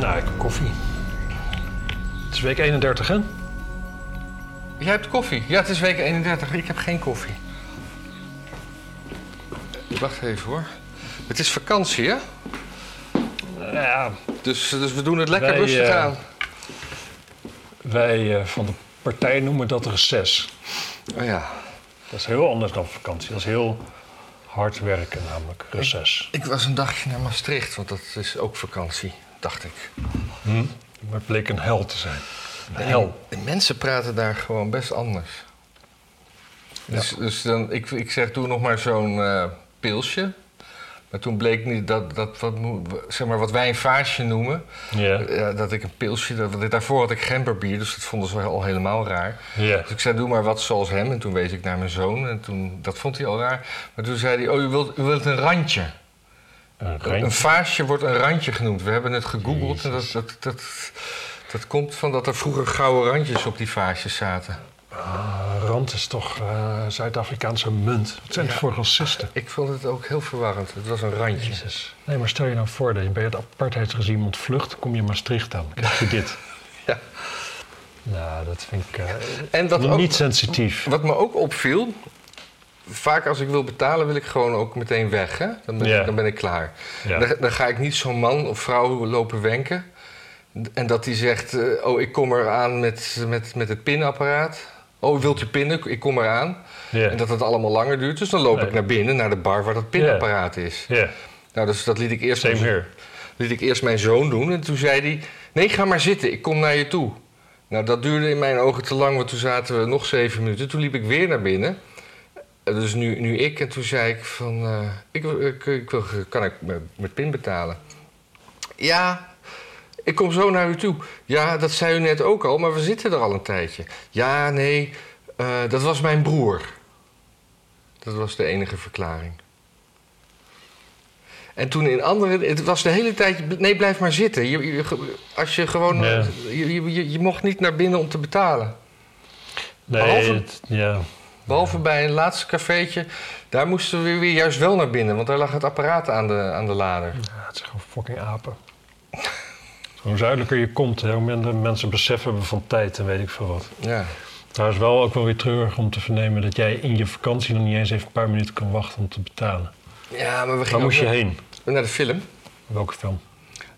Nou, ik heb koffie. Het is week 31, hè? Jij hebt koffie? Ja, het is week 31. Ik heb geen koffie. Wacht even hoor. Het is vakantie, hè? Ja, Dus, dus we doen het lekker Wij, rustig eh, aan. wij eh, van de partij noemen dat reces. Oh ja. Dat is heel anders dan vakantie. Dat is heel hard werken, namelijk reces. Ik was een dagje naar Maastricht, want dat is ook vakantie, dacht ik. Hm? Maar het bleek een hel te zijn. Een hel. En mensen praten daar gewoon best anders. Dus, dus dan, ik, ik zeg, doe nog maar zo'n eh, pilsje. Maar toen bleek niet dat, dat wat, zeg maar, wat wij een vaasje noemen, Ja. ja, dat ik een pilsje, dat, daarvoor had ik gemberbier, dus dat vonden ze al helemaal raar. Dus ik zei, doe maar wat zoals hem. En toen wees ik naar mijn zoon en toen, dat vond hij al raar. Maar toen zei hij, oh, u wilt, u wilt een randje. Een vaasje wordt een randje genoemd. We hebben het gegoogeld en dat, dat, dat, dat komt van dat er vroeger gouden randjes op die vaasjes zaten. Ah, rand is toch eh, Zuid-Afrikaanse munt. Wat zijn het Ja. voor racisten? Ik vond het ook heel verwarrend. Het was een randje. Jezus. Nee, maar stel je nou voor dat je bij het apartheidsregime ontvlucht, kom je Maastricht aan. Dan krijg je dit. Ja. Nou, dat vind ik eh, En wat, ook, niet sensitief. wat me ook opviel, vaak als ik wil betalen wil ik gewoon ook meteen weg. Hè? Dan, ben, Ja. dan ben ik klaar. Dan, dan ga ik niet zo'n man of vrouw lopen wenken. En dat die zegt, eh, oh ik kom eraan met, met, met het pinapparaat. Oh, wilt u pinnen? Ik kom eraan. En dat het allemaal langer duurt. Dus dan loop Nee. ik naar binnen, naar de bar waar dat pinapparaat is. Ja, Nou, dus dat liet ik, eerst same here. liet ik eerst mijn zoon doen. En toen zei hij, nee, ga maar zitten. Ik kom naar je toe. Nou, dat duurde in mijn ogen te lang, want toen zaten we nog zeven minuten. Toen liep ik weer naar binnen. Dus nu, nu ik. En toen zei ik van, eh, ik, wil- ik, kan ik met, met pin betalen? Ja, ik kom zo naar u toe. Ja, dat zei u net ook al, maar we zitten er al een tijdje. Ja, nee, eh, dat was mijn broer. Dat was de enige verklaring. En toen in andere... Het was de hele tijd... Nee, blijf maar zitten. Je, je- als je gewoon... Ja. Je, je, je, je mocht niet naar binnen om te betalen. Nee, Behalve- het- ja. Behalve bij een laatste cafeetje. Daar moesten we weer juist wel naar binnen. Want daar lag het apparaat aan de, aan de lader. Ja, het zijn gewoon fucking apen. Hoe zuidelijker je komt, hè, hoe minder mensen beseffen hebben van tijd en weet ik veel wat. Ja. Trouwens wel ook wel weer treurig om te vernemen dat jij in je vakantie nog niet eens even een paar minuten kan wachten om te betalen. Ja, maar we Waar gingen moest je heen? naar de film. Welke film?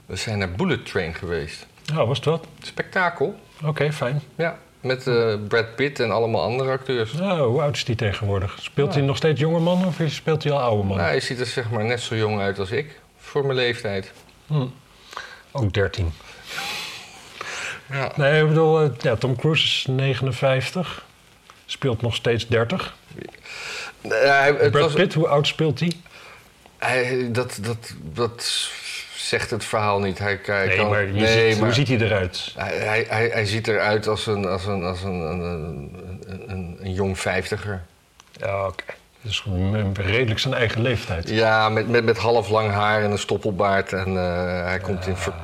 We zijn naar Bullet Train geweest. Oh, was dat? Spektakel. Oké, fijn. Ja. Met eh, Brad Pitt en allemaal andere acteurs. Nou, hoe oud is die tegenwoordig? Speelt hij nog steeds jonge man of speelt hij al oude man? Nou, hij ziet er zeg maar net zo jong uit als ik. Voor mijn leeftijd. Hm. Ook 13. Ja. Nee, ik bedoel, eh, ja, Tom Cruise is 59. Speelt nog steeds 30. Nee, hij- Brad was- Pitt, hoe oud speelt hij? hij, dat, dat, dat zegt het verhaal niet. Hij, hij Nee, kan, maar, je nee, ziet, maar hoe ziet hij eruit? hij, hij, hij, ziet eruit als een, als een, als een, een, een, een, een jong vijftiger. Ja, oké. Dus gewoon redelijk zijn eigen leeftijd. Ja, met, met, met half lang haar en een stoppelbaard. En eh, hij komt in ver-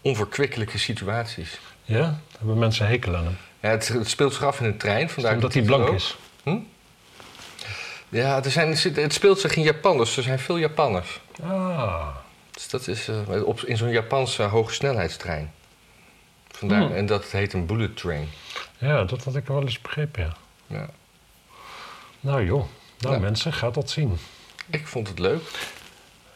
onverkwikkelijke situaties. Ja? Hebben mensen hekel aan hem? Ja, het, het speelt zich af in een trein. Vandaar Omdat hij blank ook. is. Ja, er zijn, het speelt zich in Japan, dus er zijn veel Japanners. Ah. Dus dat is eh, op, in zo'n Japanse hogesnelheidstrein. Vandaar, Hmm. En dat heet een bullet train. Ja, dat had ik wel eens begrepen, ja. Ja. Nou joh. Nou Ja. mensen, gaat dat zien. Ik vond het leuk.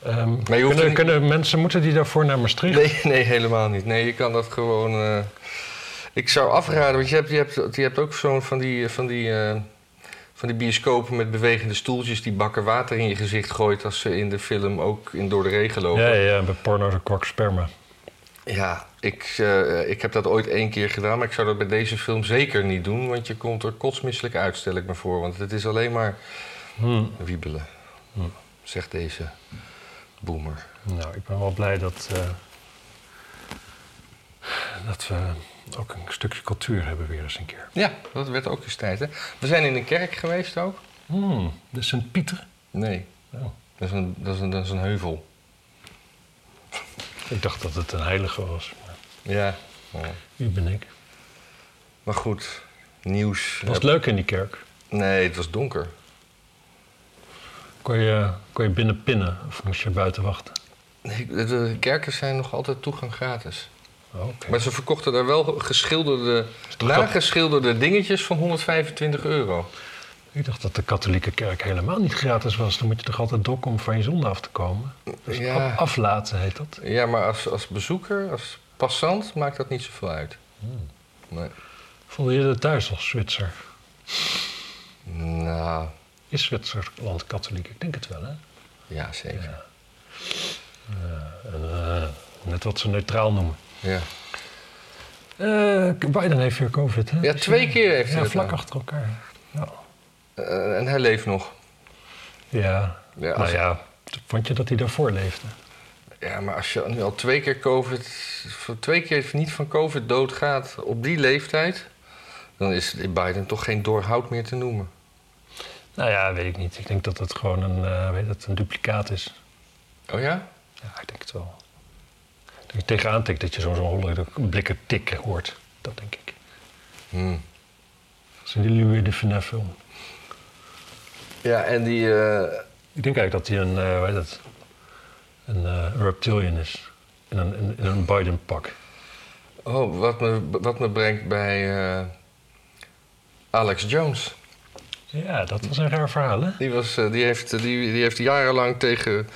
Hoeft kunnen, niet- kunnen mensen, moeten die daarvoor naar Maastricht? Nee, nee, helemaal niet. Nee, je kan dat gewoon. eh, ik zou afraden, want je hebt, je hebt, je hebt ook zo'n van die, van, die, eh, van die bioscopen met bewegende stoeltjes die bakken water in je gezicht gooit als ze in de film ook in door de regen lopen. Ja, ja, bij porno de kwak sperma. Ja, ik, eh, ik heb dat ooit één keer gedaan, maar ik zou dat bij deze film zeker niet doen, want je komt er kotsmisselijk uit, stel ik me voor. Want het is alleen maar Hm. wiebelen, Hm. zegt deze boomer. Nou, ik ben wel blij dat, eh, dat we ook een stukje cultuur hebben weer eens een keer. Ja, dat werd ook eens tijd. Hè? We zijn in een kerk geweest ook. Hmm, de Sint-Pieter. Nee, Oh, dat is een, dat is een, dat is een heuvel. ik dacht dat het een heilige was. Maar Ja. ja. wie ben ik? Maar goed, nieuws. Was het leuk in die kerk? Nee, het was donker. Kon je, kon je binnen pinnen of moest je buiten wachten? Nee, de kerken zijn nog altijd toegang gratis. Maar ze verkochten daar wel geschilderde, toch nageschilderde dingetjes van 125 euro. Ik dacht dat de katholieke kerk helemaal niet gratis was. Dan moet je toch altijd dokken om van je zonde af te komen. Dus Ja. aflaten heet dat. Ja, maar als, als bezoeker, als passant, maakt dat niet zoveel uit. Nee. Voelde je dat thuis als Zwitser? Nou, Is Zwitserland katholiek? Ik denk het wel, hè? ja, zeker. Ja. En, eh, net wat ze neutraal noemen. Ja, Eh, Biden heeft weer COVID, hè? ja twee keer heeft hij Ja, dat vlak achter elkaar. Ja. Eh, en hij leeft nog. Ja. Ja, als- Nou ja, vond je dat hij daarvoor leefde? Ja, maar als je nu al twee keer COVID, voor twee keer niet van COVID doodgaat op die leeftijd, dan is Biden toch geen doorhoud meer te noemen. Nou ja, weet ik niet. Ik denk dat het gewoon een, eh, weet het, een duplicaat is. Oh ja? Ja, ik denk het wel. Dat je tegenaan tikt dat je zo'n holle blikken tik hoort. Dat denk ik. Hm. Dat is die Louis de Funès film. Ja, en die. eh, Ik denk eigenlijk dat hij een, eh hoe heet het, een eh, reptilian is. In een, in, in een Biden-pak. oh, wat me, wat me brengt bij eh, Alex Jones. Ja, dat was een raar verhaal, hè? Die, was, eh, die, heeft, die, die heeft jarenlang tegen,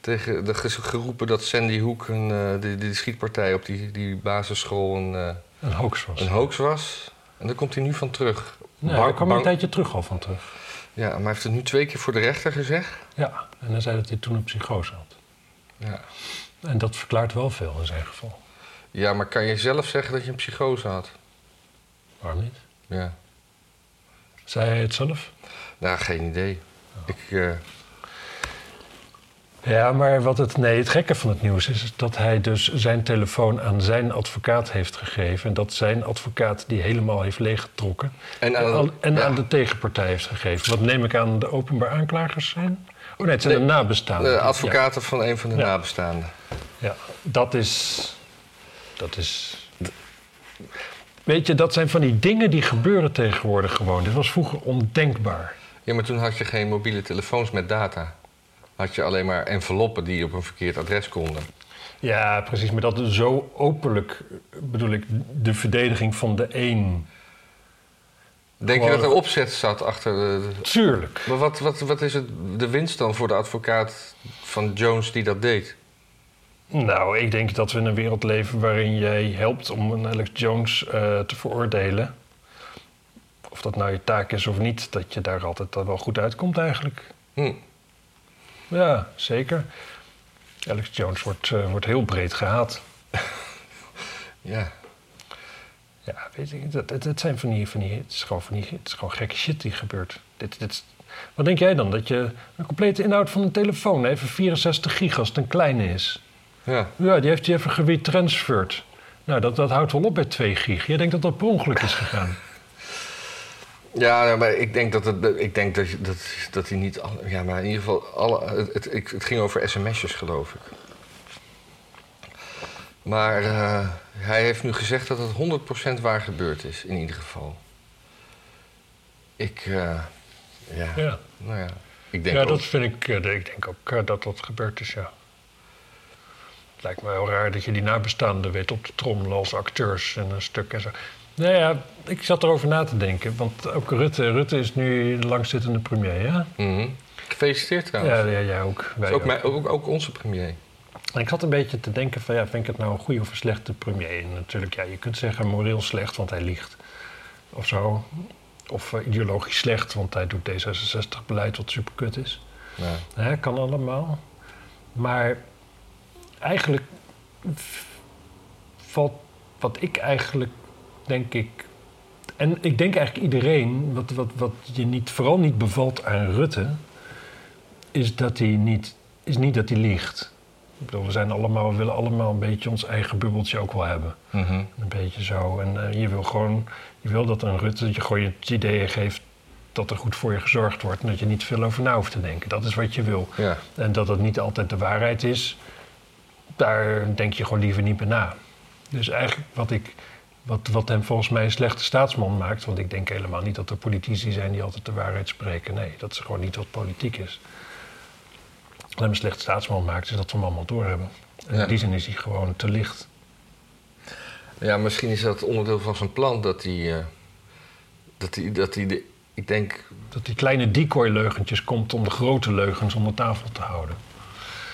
tegen de geroepen dat Sandy Hook, een, eh, die, die schietpartij op die, die basisschool, een, eh, Een hoax was. een hoax was. En daar komt hij nu van terug. Nee, daar kwam er een tijdje terug al van terug. Ja, maar hij heeft het nu twee keer voor de rechter gezegd. Ja, en hij zei dat hij toen een psychose had. Ja. En dat verklaart wel veel in zijn geval. ja, maar kan je zelf zeggen dat je een psychose had? Waarom niet? Ja. Zei hij het zelf? Nou, geen idee. Ik, eh, Ja, maar wat het, nee, het gekke van het nieuws is dat hij dus zijn telefoon aan zijn advocaat heeft gegeven. En dat zijn advocaat die helemaal heeft leeggetrokken. en En, aan, al- en ja, aan de tegenpartij heeft gegeven. Wat neem ik aan de openbaar aanklagers zijn? Oh nee, het zijn de nabestaanden. de advocaten van een van de Ja. nabestaanden. Ja, dat is. Dat is. Weet je, dat zijn van die dingen die gebeuren tegenwoordig gewoon. Dit was vroeger ondenkbaar. Ja, maar toen had je geen mobiele telefoons met data. Had je alleen maar enveloppen die op een verkeerd adres konden. Ja, precies. Maar dat zo openlijk, bedoel ik, de verdediging van de een. Denk je dat er opzet zat achter de... Tuurlijk. Maar wat, wat, wat is het, de winst dan voor de advocaat van Jones die dat deed? Nou, ik denk dat we in een wereld leven waarin jij helpt om een Alex Jones eh, te veroordelen. Of dat nou je taak is of niet, dat je daar altijd wel goed uitkomt eigenlijk. Hm. Ja, zeker. Alex Jones wordt, eh, wordt heel breed gehaat. Ja. Ja, weet je, dat, het zijn van die, van die, het is gewoon van die, het is gewoon gekke shit die gebeurt. Dit, dit, wat denk jij dan? Dat je een complete inhoud van een telefoon, even 64 gig als het een kleine is. Ja. Ja, die heeft hij even geretransferd. Nou, dat, dat houdt wel op bij 2 gig. Jij denkt dat dat per ongeluk is gegaan. Ja, nou, maar ik denk dat, het, ik denk dat, dat, dat hij niet... al- Ja, maar in ieder geval... Alle, het, het, ging over sms'jes, geloof ik. Maar eh, hij heeft nu gezegd dat het 100% waar gebeurd is, in ieder geval. Ik... eh, ja, Ja, nou ja. Ik denk ja ook... dat vind ik, eh, ik denk ook dat dat gebeurd is, ja. Het lijkt me heel raar dat je die nabestaanden weet op te trommelen als acteurs en een stuk en zo. Nou ja, ik zat erover na te denken, want ook Rutte, Rutte is nu de langzittende premier, ja? Mhm. Gefeliciteerd trouwens. Ja, ja, jij ook. Wij ook, ook. mijn, ook, ook onze premier. En ik zat een beetje te denken van, ja, vind ik het nou een goede of een slechte premier? En natuurlijk, ja, je kunt zeggen moreel slecht, want hij liegt. Of zo. Of eh, ideologisch slecht, want hij doet D66-beleid wat superkut is. Ja. Hè, kan allemaal. Maar eigenlijk valt wat ik eigenlijk, denk ik... En ik denk eigenlijk iedereen, wat, wat, wat je niet, vooral niet bevalt aan Rutte... is dat hij niet, is niet dat hij liegt. Ik bedoel, we, zijn allemaal, we willen allemaal een beetje ons eigen bubbeltje ook wel hebben. Mhm. Een beetje zo. En eh, je wil gewoon, je wil dat een Rutte je gewoon het idee geeft dat er goed voor je gezorgd wordt. En dat je niet veel over na hoeft te denken. Dat is wat je wil. Ja. En dat het niet altijd de waarheid is, daar denk je gewoon liever niet bij na. Dus eigenlijk wat, ik, wat, wat hem volgens mij een slechte staatsman maakt, want ik denk helemaal niet dat er politici zijn die altijd de waarheid spreken. Nee, dat is gewoon niet wat politiek is. Wat hem een slechte staatsman maakt, is dat we hem allemaal doorhebben. En Ja. in die zin is hij gewoon te licht. Ja, misschien is dat onderdeel van zijn plan dat hij. eh, dat hij. Dat hij de, ik denk. Dat die kleine decoy-leugentjes komt om de grote leugens onder tafel te houden.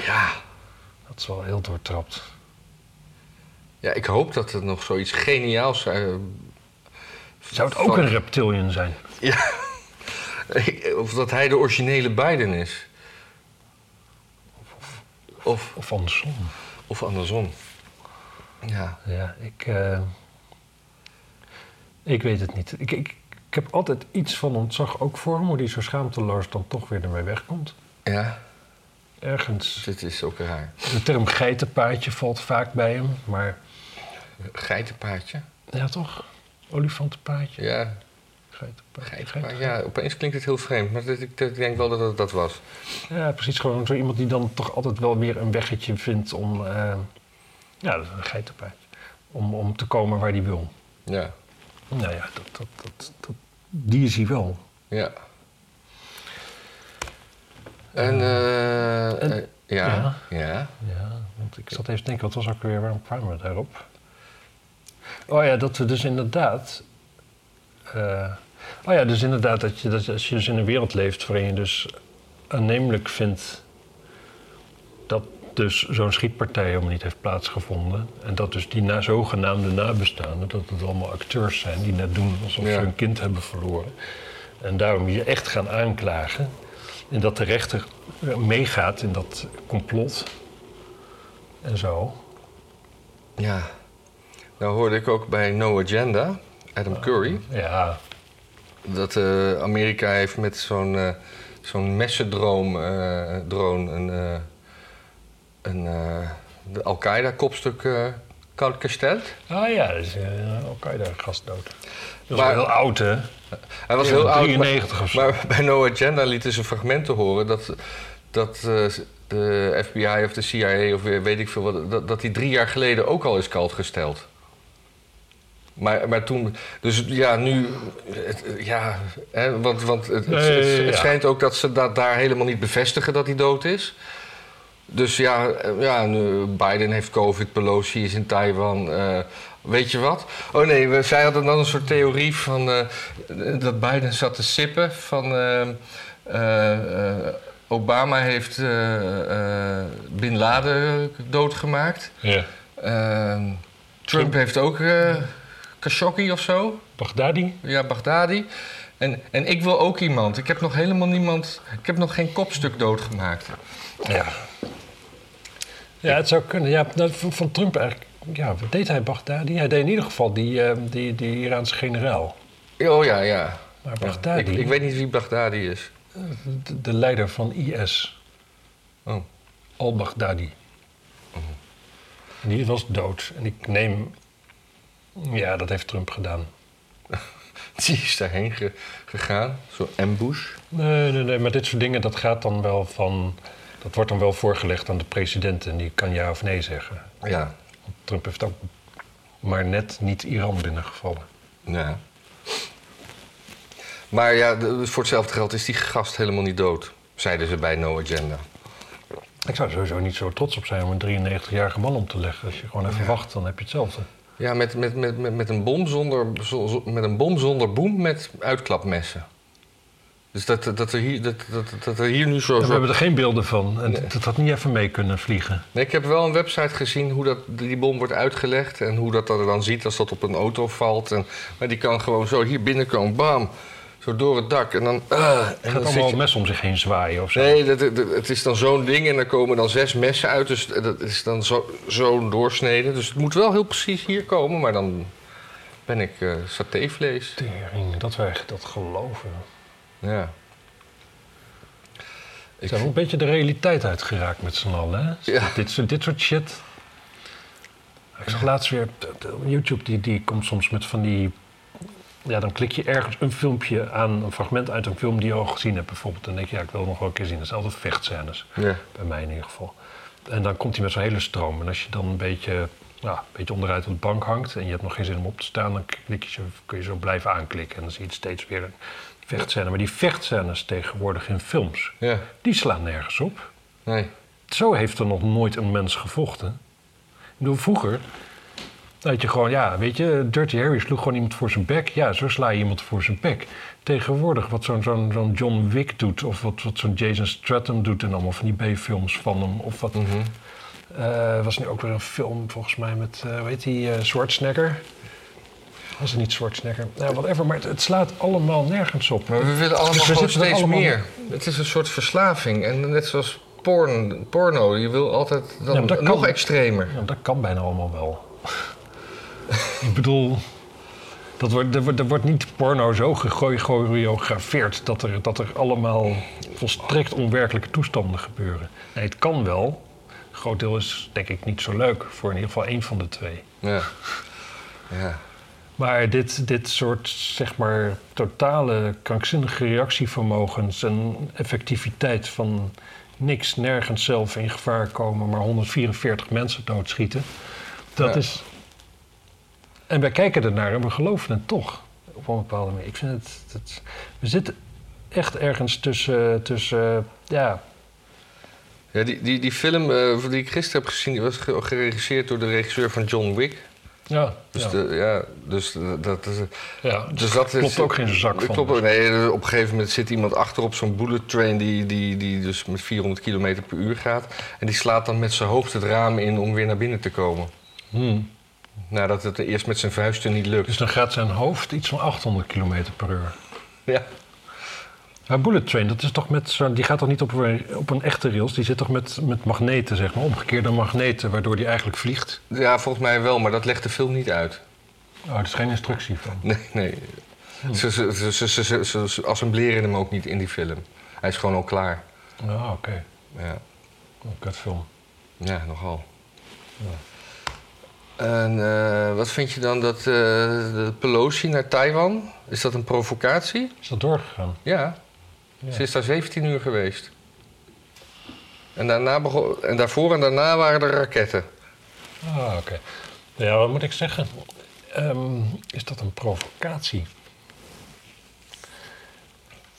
Ja. Dat is wel heel doortrapt. Ja, ik hoop dat er nog zoiets geniaals. eh, Zou het ook van- een reptilian zijn? Ja. of dat hij de originele Biden is. Of, Of andersom? of andersom. Ja. Ja, ik... eh, ik weet het niet. Ik, ik, ik heb altijd iets van ontzag ook voor hem... hoe die zo schaamteloos dan toch weer ermee wegkomt. Ja, Ergens... dit is ook raar. De term geitenpaadje valt vaak bij hem, maar... Geitenpaardje. Ja, toch? Olifantenpaadje? Ja, Geitenpaadje. Ja, opeens klinkt het heel vreemd. Maar dat, ik, ik denk wel dat het dat was. Ja, precies. Gewoon zo iemand die dan toch altijd wel weer een weggetje vindt om... eh, ja, dat is een geitenpaadje. Om, om te komen waar hij wil. Ja, Nou ja, dat, dat, dat, dat, die is hij wel. ja. En, En- ja, ja. ja. Ja, want ik zat even te denken, wat was ook weer, waarom kwamen we daarop? Oh ja, dat we dus inderdaad... eh, oh ja, dus inderdaad, dat je, dat als je dus in een wereld leeft waarin je dus aannemelijk vindt dat dus zo'n schietpartij helemaal niet heeft plaatsgevonden. En dat dus die na, zogenaamde nabestaanden, dat het allemaal acteurs zijn die net doen alsof Ja. ze hun kind hebben verloren. En daarom je echt gaan aanklagen. En dat de rechter meegaat in dat complot. En zo. Ja. Nou hoorde ik ook bij No Agenda, Adam Curry, Ja, dat eh, Amerika heeft met zo'n eh zo'n messendroom eh, drone een, een de Al-Qaeda-kopstuk koud gesteld. ah ja, dat is uh, Al-Qaeda-gast dood. Dat is Maar- wel heel oud, hè? Hij was heel oud, maar, 93 of zo. maar bij No Agenda lieten ze fragmenten horen dat, dat de FBI of de CIA of weer weet ik veel wat, dat, dat die drie jaar geleden ook al is koud gesteld. Maar, maar toen, dus ja, nu, het, ja, hè, want, want het, het, schijnt ook dat ze dat daar helemaal niet bevestigen dat hij dood is. Dus ja, eh, ja nu, Biden heeft COVID, Pelosi is in Taiwan. eh, weet je wat? Oh nee, we, zij hadden dan een soort theorie van eh, dat Biden zat te sippen van. Obama heeft Bin Laden doodgemaakt. Ja. Ehm, Trump heeft ook Khashoggi of zo. Baghdadi? Ja, Baghdadi. En, en ik wil ook iemand. Ik heb nog helemaal niemand. Ik heb nog geen kopstuk doodgemaakt. Ja. Ja, het zou kunnen. Ja, nou, van Trump eigenlijk... Ja, wat deed hij Baghdadi? Hij deed in ieder geval die, eh, die, die Iraanse generaal. Oh ja, ja. Maar Ja, Baghdadi, Ik, ik weet niet wie Baghdadi is. de, de leider van IS, Oh. al-Baghdadi. En die was dood. En ik neem... Ja, dat heeft Trump gedaan. Die is daarheen ge- gegaan. Zo'n ambush. Nee, nee, nee, maar dit soort dingen, dat gaat dan wel van... Dat wordt dan wel voorgelegd aan de president en die kan ja of nee zeggen. Ja. Want Trump heeft ook maar net niet Iran binnengevallen. ja. Maar ja, de- voor hetzelfde geld is die gast helemaal niet dood. Zeiden ze bij No Agenda. Ik zou er sowieso niet zo trots op zijn om een 93-jarige man om te leggen. Als je gewoon even wacht, dan heb je hetzelfde. Ja, met, met, met, met, met, een bom zonder, zo- zo- met een bom zonder boem met uitklapmessen. Dus dat, dat, er, hier, dat, dat, dat er hier nu zo... Ja, we zo- hebben er geen beelden van. En Nee. dat had niet even mee kunnen vliegen. Nee, ik heb wel een website gezien hoe dat, die bom wordt uitgelegd... en hoe dat er dan ziet als dat op een auto valt. En, maar die kan gewoon zo hier binnenkomen, bam, zo door het dak. En dan... ah, en dan gaat zit allemaal je- mes om zich heen zwaaien of zo. Nee, dat, dat- het is dan zo'n ding en dan komen dan zes messen uit. Dus dat is dan zo- zo'n doorsnede. Dus het moet wel heel precies hier komen, maar dan ben ik eh satévlees. Tering, dat wij dat geloven. Ja. We zijn wel een beetje de realiteit uitgeraakt met z'n allen. Hè? Ja. Dit, soort- dit soort shit. Ik zag laatst weer... de- YouTube die, die komt soms met van die... Ja, dan klik je ergens een filmpje aan, een fragment uit een film die je al gezien hebt bijvoorbeeld. En dan denk je, ja, ik wil het nog wel een keer zien. Dat zijn altijd vechtscènes, Ja. bij mij in ieder geval. En dan komt hij met zo'n hele stroom. En als je dan een beetje, ja, een beetje onderuit op de bank hangt... en je hebt nog geen zin om op te staan... dan klik je zo, kun je zo blijven aanklikken. En dan zie je het steeds weer een vechtscène. Maar die vechtscènes tegenwoordig in films... Ja. die slaan nergens op. Nee. Zo heeft er nog nooit een mens gevochten. Ik bedoel, vroeger Dat je gewoon, ja, weet je, Dirty Harry sloeg gewoon iemand voor zijn bek. Ja, zo sla je iemand voor zijn bek. Tegenwoordig, wat zo'n zo'n zo'n John Wick doet, of wat, wat zo'n Jason Stratham doet en allemaal van die B-films van hem. Of wat, eh, was nu ook weer een film volgens mij met, eh hoe heet die, eh Schwarzenegger? Was het niet Schwarzenegger? Nou, whatever, maar het, het slaat allemaal nergens op. Maar we willen allemaal Dus we zitten er steeds allemaal- meer. Het is een soort verslaving. En net zoals porn, porno, je wil altijd dan Ja, nog kan. extremer. Ja, dat kan bijna allemaal wel. Ik bedoel, dat wordt, er, wordt, er wordt niet porno zo gechoreografeerd dat er, dat er allemaal volstrekt onwerkelijke toestanden gebeuren. Nee, het kan wel. Een groot deel is denk ik niet zo leuk voor in ieder geval één van de twee. Ja. ja. Maar dit, dit soort, zeg maar, totale krankzinnige reactievermogens en effectiviteit van niks, nergens zelf in gevaar komen, maar 144 mensen doodschieten. Dat Ja. is. En wij kijken ernaar en we geloven het toch. Op een bepaalde manier. Ik vind het. het we zitten echt ergens tussen. tussen ja, Ja, die, die, die film eh, die ik gisteren heb gezien, die was ge- geregisseerd door de regisseur van John Wick. ja, Dus, ja, de, ja, dus dat is. ja. Dus dat is, klopt ook geen zak van. Klopt ook, nee, op een gegeven moment zit iemand achter op zo'n bullet train die, die, die dus met 400 km per uur gaat. En die slaat dan met zijn hoofd het raam in om weer naar binnen te komen. Hmm. Nadat het eerst met zijn vuisten niet lukt. Dus dan gaat zijn hoofd iets van 800 km per uur. Ja. Ja, Bullet Train, dat is toch met zo, die gaat toch niet op een, op een echte rails? Die zit toch met, met magneten, zeg maar, omgekeerde magneten, waardoor die eigenlijk vliegt? ja, volgens mij wel, maar dat legt de film niet uit. Oh, er is geen instructie van. Nee, nee. Ze, ze, ze, ze, ze, ze, ze- ze assembleren hem ook niet in die film. Hij is gewoon al klaar. Ah, oké. Ja, Een kutfilm. ja nogal. En eh, wat vind je dan dat de Pelosi naar Taiwan? Is dat een provocatie? Is dat doorgegaan? Ja. Ja. Ze is daar 17 uur geweest. En, daarna begon, en daarvoor en daarna waren er raketten. Ah, oké. Ja, wat moet ik zeggen? Ehm, is dat een provocatie?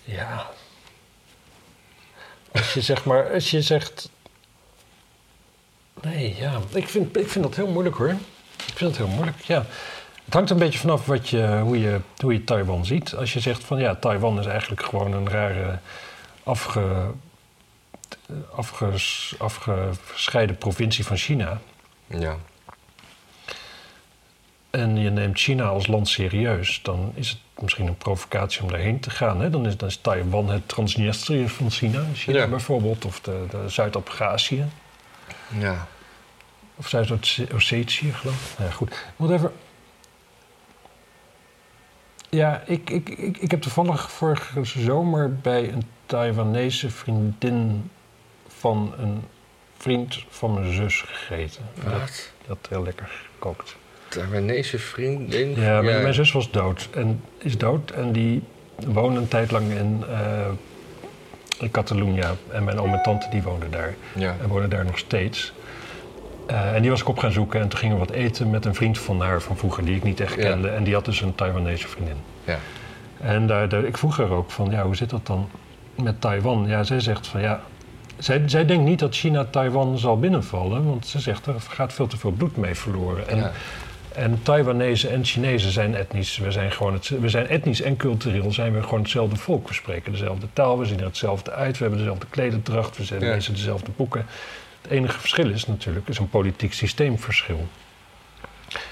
Ja. Als je zeg maar, als je zegt... Nee, ja, ik vind, ik vind dat heel moeilijk hoor. Ik vind dat heel moeilijk, ja. Het hangt een beetje vanaf wat je, hoe, je, hoe je Taiwan ziet. Als je zegt van ja, Taiwan is eigenlijk gewoon een rare afge, afges, afgescheiden provincie van China. Ja. En je neemt China als land serieus, dan is het misschien een provocatie om daarheen te gaan. Hè? Dan, is, dan is Taiwan het Transnistrië van China, China Ja. bijvoorbeeld, of de, de Zuid-Abhazie. Ja. Of Zuid-Ossetië, geloof ik. Nou Ja, goed. Even... Ja, ik, ik, ik, ik heb toevallig vorige zomer bij een Taiwanese vriendin van een vriend van mijn zus gegeten. Die had, Wat? die had heel lekker gekookt. Taiwanese vriendin? Ja, mijn, mijn zus was dood. En is dood. En die woonde een tijd lang in, eh in Catalunya. En mijn oom en tante die woonden daar. Ja. En wonen daar nog steeds. Eh, en die was ik op gaan zoeken. En toen gingen we wat eten met een vriend van haar van vroeger, die ik niet echt Ja. kende. En die had dus een Taiwanese vriendin. Ja. En daar, daar- ik vroeg haar ook van, ja, hoe zit dat dan met Taiwan? Ja, zij zegt van, ja... Zij, zij denkt niet dat China Taiwan zal binnenvallen. Want ze zegt, er gaat veel te veel bloed mee verloren. En, Ja. en Taiwanese en Chinezen zijn etnisch. We zijn, gewoon het, we zijn etnisch en cultureel zijn we gewoon hetzelfde volk. We spreken dezelfde taal, we zien er hetzelfde uit. We hebben dezelfde klederdracht, we lezen dezelfde boeken. Het enige verschil is natuurlijk is een politiek systeemverschil.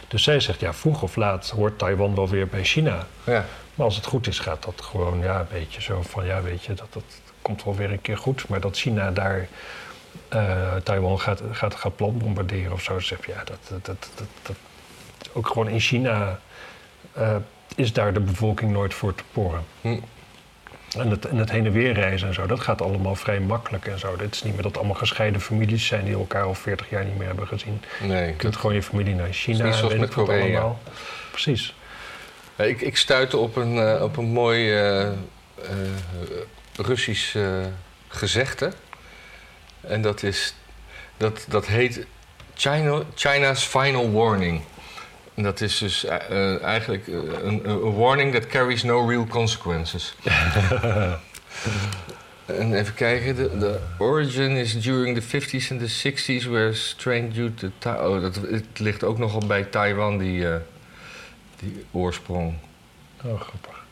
Dus zij zegt, ja, vroeg of laat hoort Taiwan wel weer bij China. Ja. Maar als het goed is, gaat dat gewoon, ja, een beetje zo van, ja, weet je, dat, dat komt wel weer een keer goed. Maar dat China daar eh, Taiwan gaat, gaat, gaat bombarderen of zo, zeg je, ja, dat, dat, dat, dat, ook gewoon in China eh, is daar de bevolking nooit voor te porren. Hm. En het, en het heen en weer reizen en zo, dat gaat allemaal vrij makkelijk en zo. Het is niet meer dat allemaal gescheiden families zijn die elkaar al 40 jaar niet meer hebben gezien. Nee. Je kunt gewoon je familie naar China, niet zoals met ik Korea. allemaal. Precies. Ja, Ik, ik stuitte op een, eh, op een mooi eh, eh, Russisch eh, gezegde. En dat, is, dat, dat heet China, China's Final Warning. Dat is dus eh, eh, eigenlijk eh, een, een warning that carries no real consequences. En even kijken, de, de origin is during the 50s and the 60s were strained due to... Ta- oh, dat, het ligt ook nogal bij Taiwan, die, die oorsprong. Oh, grappig.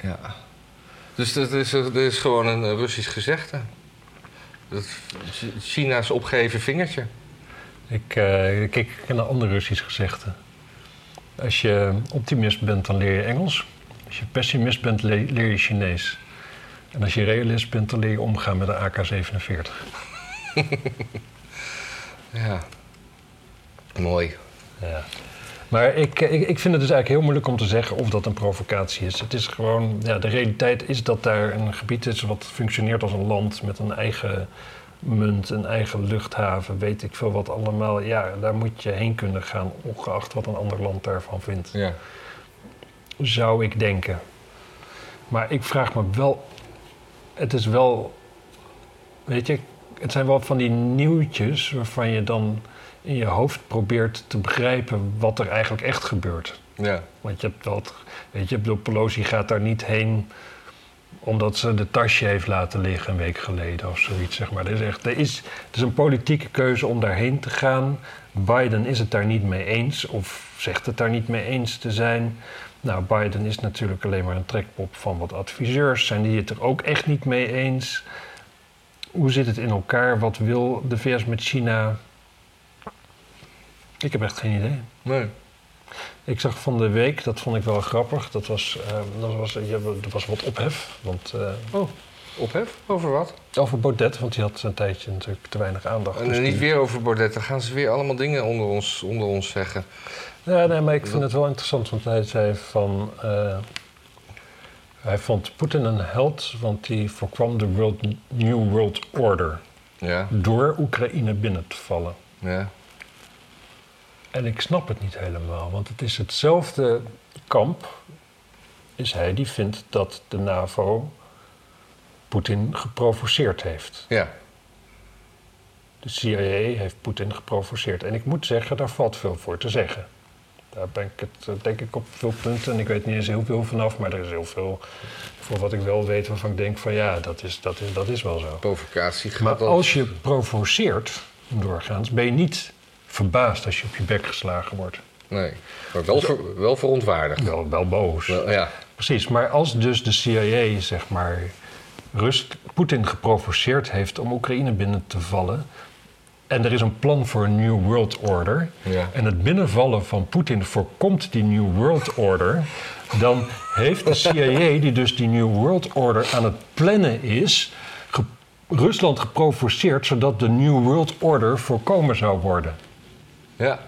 Ja. Dus dat is, dat is gewoon een Russisch gezegde. Dat, China's opgeheven vingertje. Ik eh, kijk naar een ander Russisch gezegde. Als je optimist bent, dan leer je Engels. Als je pessimist bent, le- leer je Chinees. En als je realist bent, dan leer je omgaan met een AK-47. Ja. Mooi. Ja. Maar ik, ik, ik vind het dus eigenlijk heel moeilijk om te zeggen of dat een provocatie is. Het is gewoon, ja, de realiteit is dat daar een gebied is wat functioneert als een land met een eigen munt, een eigen luchthaven, weet ik veel wat allemaal. Ja, daar moet je heen kunnen gaan, ongeacht wat een ander land daarvan vindt. Ja. Zou ik denken. Maar ik vraag me wel, het is wel, weet je, het zijn wel van die nieuwtjes waarvan je dan in je hoofd probeert te begrijpen wat er eigenlijk echt gebeurt. Ja. Want je hebt dat, weet je, bedoel, Pelosi gaat daar niet heen omdat ze de tasje heeft laten liggen een week geleden of zoiets, zeg maar. Er is, echt, er is, het is een politieke keuze om daarheen te gaan. Biden is het daar niet mee eens of zegt het daar niet mee eens te zijn. Nou, Biden is natuurlijk alleen maar een trekpop van wat adviseurs. Zijn die het er ook echt niet mee eens? Hoe zit het in elkaar? Wat wil de VS met China? Ik heb echt geen idee. Nee. Ik zag van de week, dat vond ik wel grappig. Dat was, eh, dat was, ja, er was wat ophef. Want, eh, Oh, ophef? Over wat? over Baudet, want die had een tijdje natuurlijk te weinig aandacht. En Dus niet die- weer over Baudet. Dan gaan ze weer allemaal dingen onder ons, onder ons zeggen. Ja, nee, maar ik vind het wel interessant, want hij zei van... eh, hij vond Poetin een held, want hij voorkwam de world, New World Order... Ja, door Oekraïne binnen te vallen. ja. En ik snap het niet helemaal, want het is hetzelfde kamp, is hij die vindt dat de NAVO Poetin geprovoceerd heeft. Ja, De CIA heeft Poetin geprovoceerd. En ik moet zeggen, daar valt veel voor te zeggen. Daar ben ik het, eh, denk ik, op veel punten. En ik weet niet eens heel veel vanaf, maar er is heel veel voor wat ik wel weet waarvan ik denk van ja, dat is, dat is, dat is wel zo. provocatie gaat Maar al- als je provoceert, doorgaans, ben je niet verbaasd als je op je bek geslagen wordt. Nee, maar wel, ver- wel verontwaardigd. Wel, wel boos. Wel, ja, Precies, maar als dus de CIA, zeg maar, Rust, Poetin geprovoceerd heeft om Oekraïne binnen te vallen. En er is een plan voor een New World Order. Ja. En het binnenvallen van Poetin voorkomt die New World Order. Dan heeft de CIA, die dus die New World Order aan het plannen is. ge- Rusland geprovoceerd zodat de New World Order voorkomen zou worden. Ja.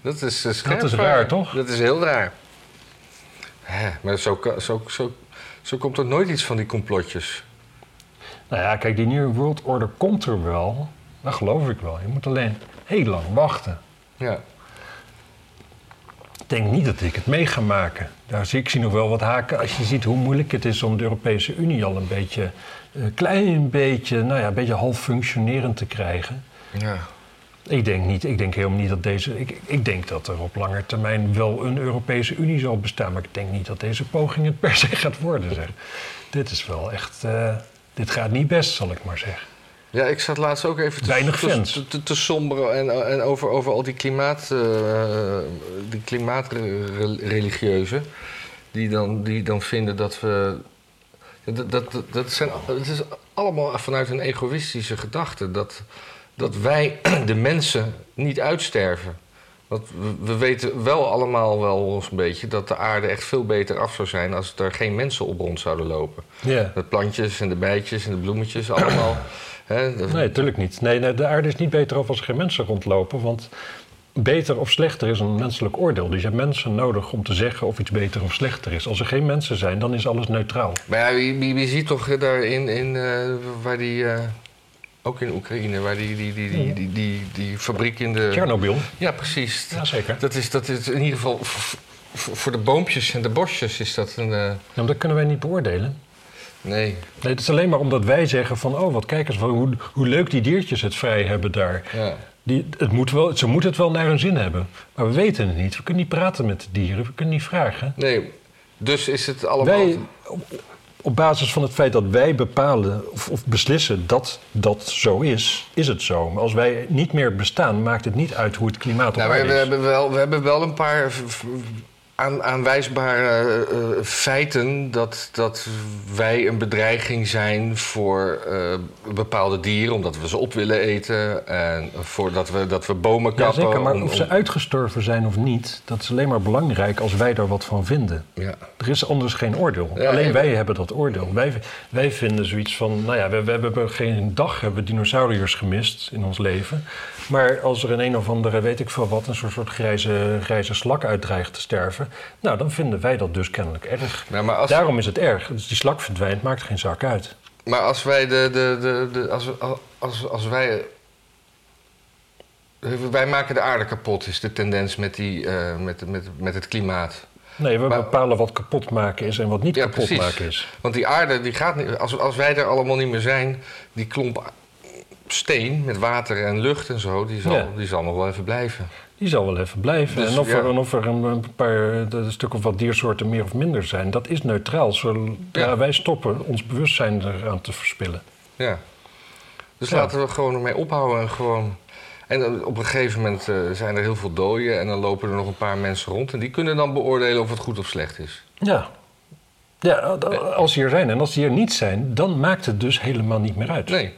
Dat is eh, scherp. Dat is raar, toch? Dat is heel raar. Hè, maar zo, zo, zo, zo komt er nooit iets van die complotjes. Nou ja, kijk, die New World Order komt er wel. Dat geloof ik wel. Je moet alleen heel lang wachten. Ja, Ik denk niet dat ik het mee ga maken. Daar zie ik zie nog wel wat haken. Als je ziet hoe moeilijk het is om de Europese Unie al een beetje, een klein beetje, nou ja, een beetje half functionerend te krijgen. ja. Ik denk niet, ik denk helemaal niet dat deze. Ik, ik denk dat er op lange termijn wel een Europese Unie zal bestaan. Maar ik denk niet dat deze poging het per se gaat worden. Zeg. Dit is wel echt. eh, dit gaat niet best, zal ik maar zeggen. Ja, ik zat laatst ook even te, Weinig te, fans. te, te, te somberen en, en over, over al die, klimaat, eh, die klimaatreligieuzen. Die dan, die dan vinden dat we. Dat, dat, dat zijn, het is allemaal vanuit een egoïstische gedachte. Dat, dat wij, de mensen, niet uitsterven. Want we, we weten wel allemaal wel eens een beetje dat de aarde echt veel beter af zou zijn als er geen mensen op rond zouden lopen. Ja. De plantjes en de bijtjes en de bloemetjes, allemaal. Dat- Nee, natuurlijk niet. Nee, nee, de aarde is niet beter af als er geen mensen rondlopen. Want beter of slechter is een menselijk oordeel. Dus je hebt mensen nodig om te zeggen of iets beter of slechter is. Als er geen mensen zijn, dan is alles neutraal. Maar ja, wie, wie, ziet toch daar in, in eh, waar die, eh, ook in Oekraïne, waar die, die, die, die, die, die, die fabriek in de... Tsjernobyl. Ja, precies. Jazeker. Dat is, dat is in ieder geval voor de boompjes en de bosjes is dat een... eh, Ja, maar dat kunnen wij niet beoordelen. nee, Nee, het is alleen maar omdat wij zeggen van... oh, wat kijk eens, hoe, hoe leuk die diertjes het vrij hebben daar. ja. Die, het moet wel, ze moeten het wel naar hun zin hebben. Maar we weten het niet. We kunnen niet praten met de dieren. We kunnen niet vragen. Nee, dus is het allemaal... Wij, op basis van het feit dat wij bepalen of, of beslissen dat dat zo is, is het zo. Maar als wij niet meer bestaan, maakt het niet uit hoe het klimaat op Nou, we, aarde we is. hebben wel, we hebben wel een paar aan, aanwijsbare eh, feiten dat, dat wij een bedreiging zijn voor eh, bepaalde dieren, omdat we ze op willen eten en voordat we, dat we bomen Ja, kappen. zeker, maar om- of ze uitgestorven zijn of niet, dat is alleen maar belangrijk als wij daar wat van vinden. ja. Er is anders geen oordeel. Ja, Alleen en- wij hebben dat oordeel. Wij, wij vinden zoiets van, nou ja, we, we hebben geen dag hebben dinosauriërs gemist in ons leven. Maar als er in een of andere, weet ik veel wat, een soort, soort grijze, grijze slak uitdreigt te sterven, nou dan vinden wij dat dus kennelijk erg. Nou, maar, als, Daarom is het erg. Dus die slak verdwijnt, maakt geen zak uit. maar als wij de, de, de, de als, als, als wij wij maken de aarde kapot, is de tendens met, die, eh, met, met, met het klimaat. Nee, we Maar- bepalen wat kapot maken is en wat niet Ja, kapot precies. maken is. Want die aarde, die gaat niet, als, als wij er allemaal niet meer zijn, die klomp steen met water en lucht en zo, die zal, Ja. die zal nog wel even blijven. Die zal wel even blijven. Dus, en of, ja. er, en of er een, paar een stuk of wat diersoorten meer of minder zijn, dat is neutraal. Zodra wij stoppen ons bewustzijn eraan te verspillen. Ja. Dus laten we gewoon ermee ophouden en gewoon. En op een gegeven moment eh, zijn er heel veel doden en dan lopen er nog een paar mensen rond en die kunnen dan beoordelen of het goed of slecht is. Ja. Ja, als die er zijn. En als die er niet zijn, dan maakt het dus helemaal niet meer uit. Nee.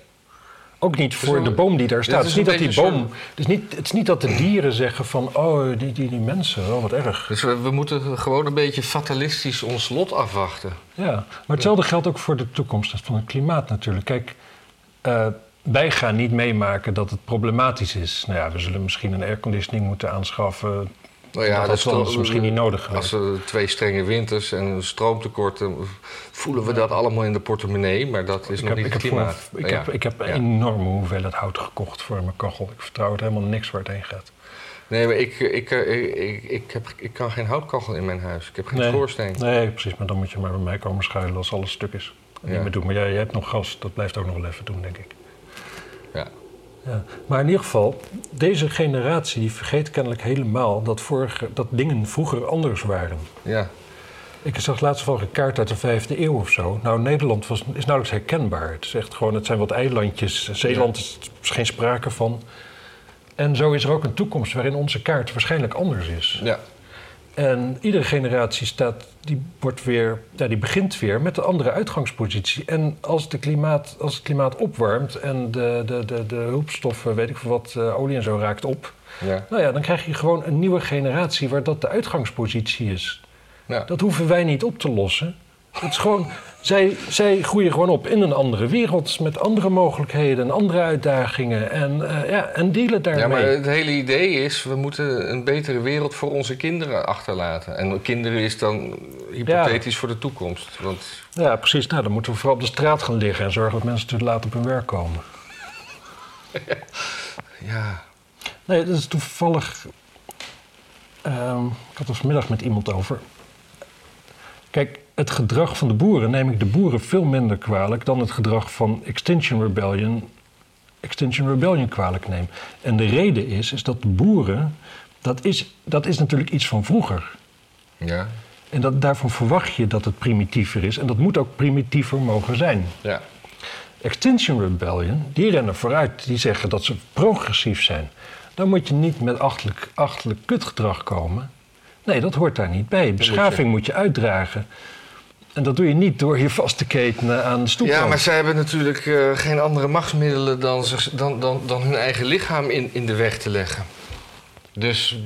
Ook niet voor de boom die daar staat. Het is niet dat die boom. Het is niet, het is niet dat de dieren zeggen van. Oh, die, die, die mensen, oh, wat erg. Dus we, we moeten gewoon een beetje fatalistisch ons lot afwachten. Ja, maar hetzelfde geldt ook voor de toekomst van het klimaat natuurlijk. Kijk, eh, wij gaan niet meemaken dat het problematisch is. Nou ja, we zullen misschien een airconditioning moeten aanschaffen. Nou ja, dat anders misschien niet nodig geweest. Als er twee strenge winters en een stroomtekort, dan voelen we dat allemaal in de portemonnee, maar dat is Ik nog heb, niet het klimaat. voor- ik Ja. heb, ik heb Ja. enorme hoeveelheid hout gekocht voor mijn kachel. Ik vertrouw het helemaal niks waar het heen gaat. Nee, maar ik, ik, eh, ik, ik, ik, heb, ik kan geen houtkachel in mijn huis. Ik heb geen Nee. schoorsteen. Nee, precies. Maar dan moet je maar bij mij komen schuilen als alles stuk is. En Ja. Niet meer doen. Maar jij, jij hebt nog gas. Dat blijft ook nog wel even doen, denk ik. Ja. Ja. Maar in ieder geval, deze generatie vergeet kennelijk helemaal dat, vorige, dat dingen vroeger anders waren. ja. Ik zag laatst wel een kaart uit de vijfde eeuw of zo. Nou, Nederland was, is nauwelijks herkenbaar. Het is echt gewoon, het zijn wat eilandjes. Zeeland is is geen sprake van. En zo is er ook een toekomst waarin onze kaart waarschijnlijk anders is. ja. En iedere generatie staat, die, wordt weer, ja, die begint weer met een andere uitgangspositie. En als, de klimaat, als het klimaat opwarmt en de, de, de, de hulpstoffen, weet ik veel wat, eh, olie en zo raakt op. Ja. Nou ja, dan krijg je gewoon een nieuwe generatie waar dat de uitgangspositie is. Ja. Dat hoeven wij niet op te lossen. Het is gewoon, zij, zij groeien gewoon op in een andere wereld met andere mogelijkheden en andere uitdagingen. En, eh, ja, en dealen daarmee. ja, maar het hele idee is, we moeten een betere wereld voor onze kinderen achterlaten. En kinderen is dan hypothetisch voor de toekomst. Want Ja, precies. Nou, dan moeten we vooral op de straat gaan liggen en zorgen dat mensen te laat op hun werk komen. ja, Nee, dat is toevallig. ehm, ik had er vanmiddag met iemand over. Kijk, het gedrag van de boeren neem ik de boeren veel minder kwalijk dan het gedrag van Extinction Rebellion, Extinction Rebellion kwalijk neem. En de reden is, is dat de boeren, dat is, dat is natuurlijk iets van vroeger. ja, En dat, daarvan verwacht je dat het primitiever is. En dat moet ook primitiever mogen zijn. ja. Extinction Rebellion, die rennen vooruit. Die zeggen dat ze progressief zijn. Dan moet je niet met achterlijk, achterlijk kutgedrag komen. Nee, dat hoort daar niet bij. Beschaving moet je uitdragen. En dat doe je niet door je vast te ketenen aan de stoep. Ja, maar zij hebben natuurlijk eh, geen andere machtsmiddelen dan, zich- dan, dan, dan hun eigen lichaam in, in de weg te leggen. Dus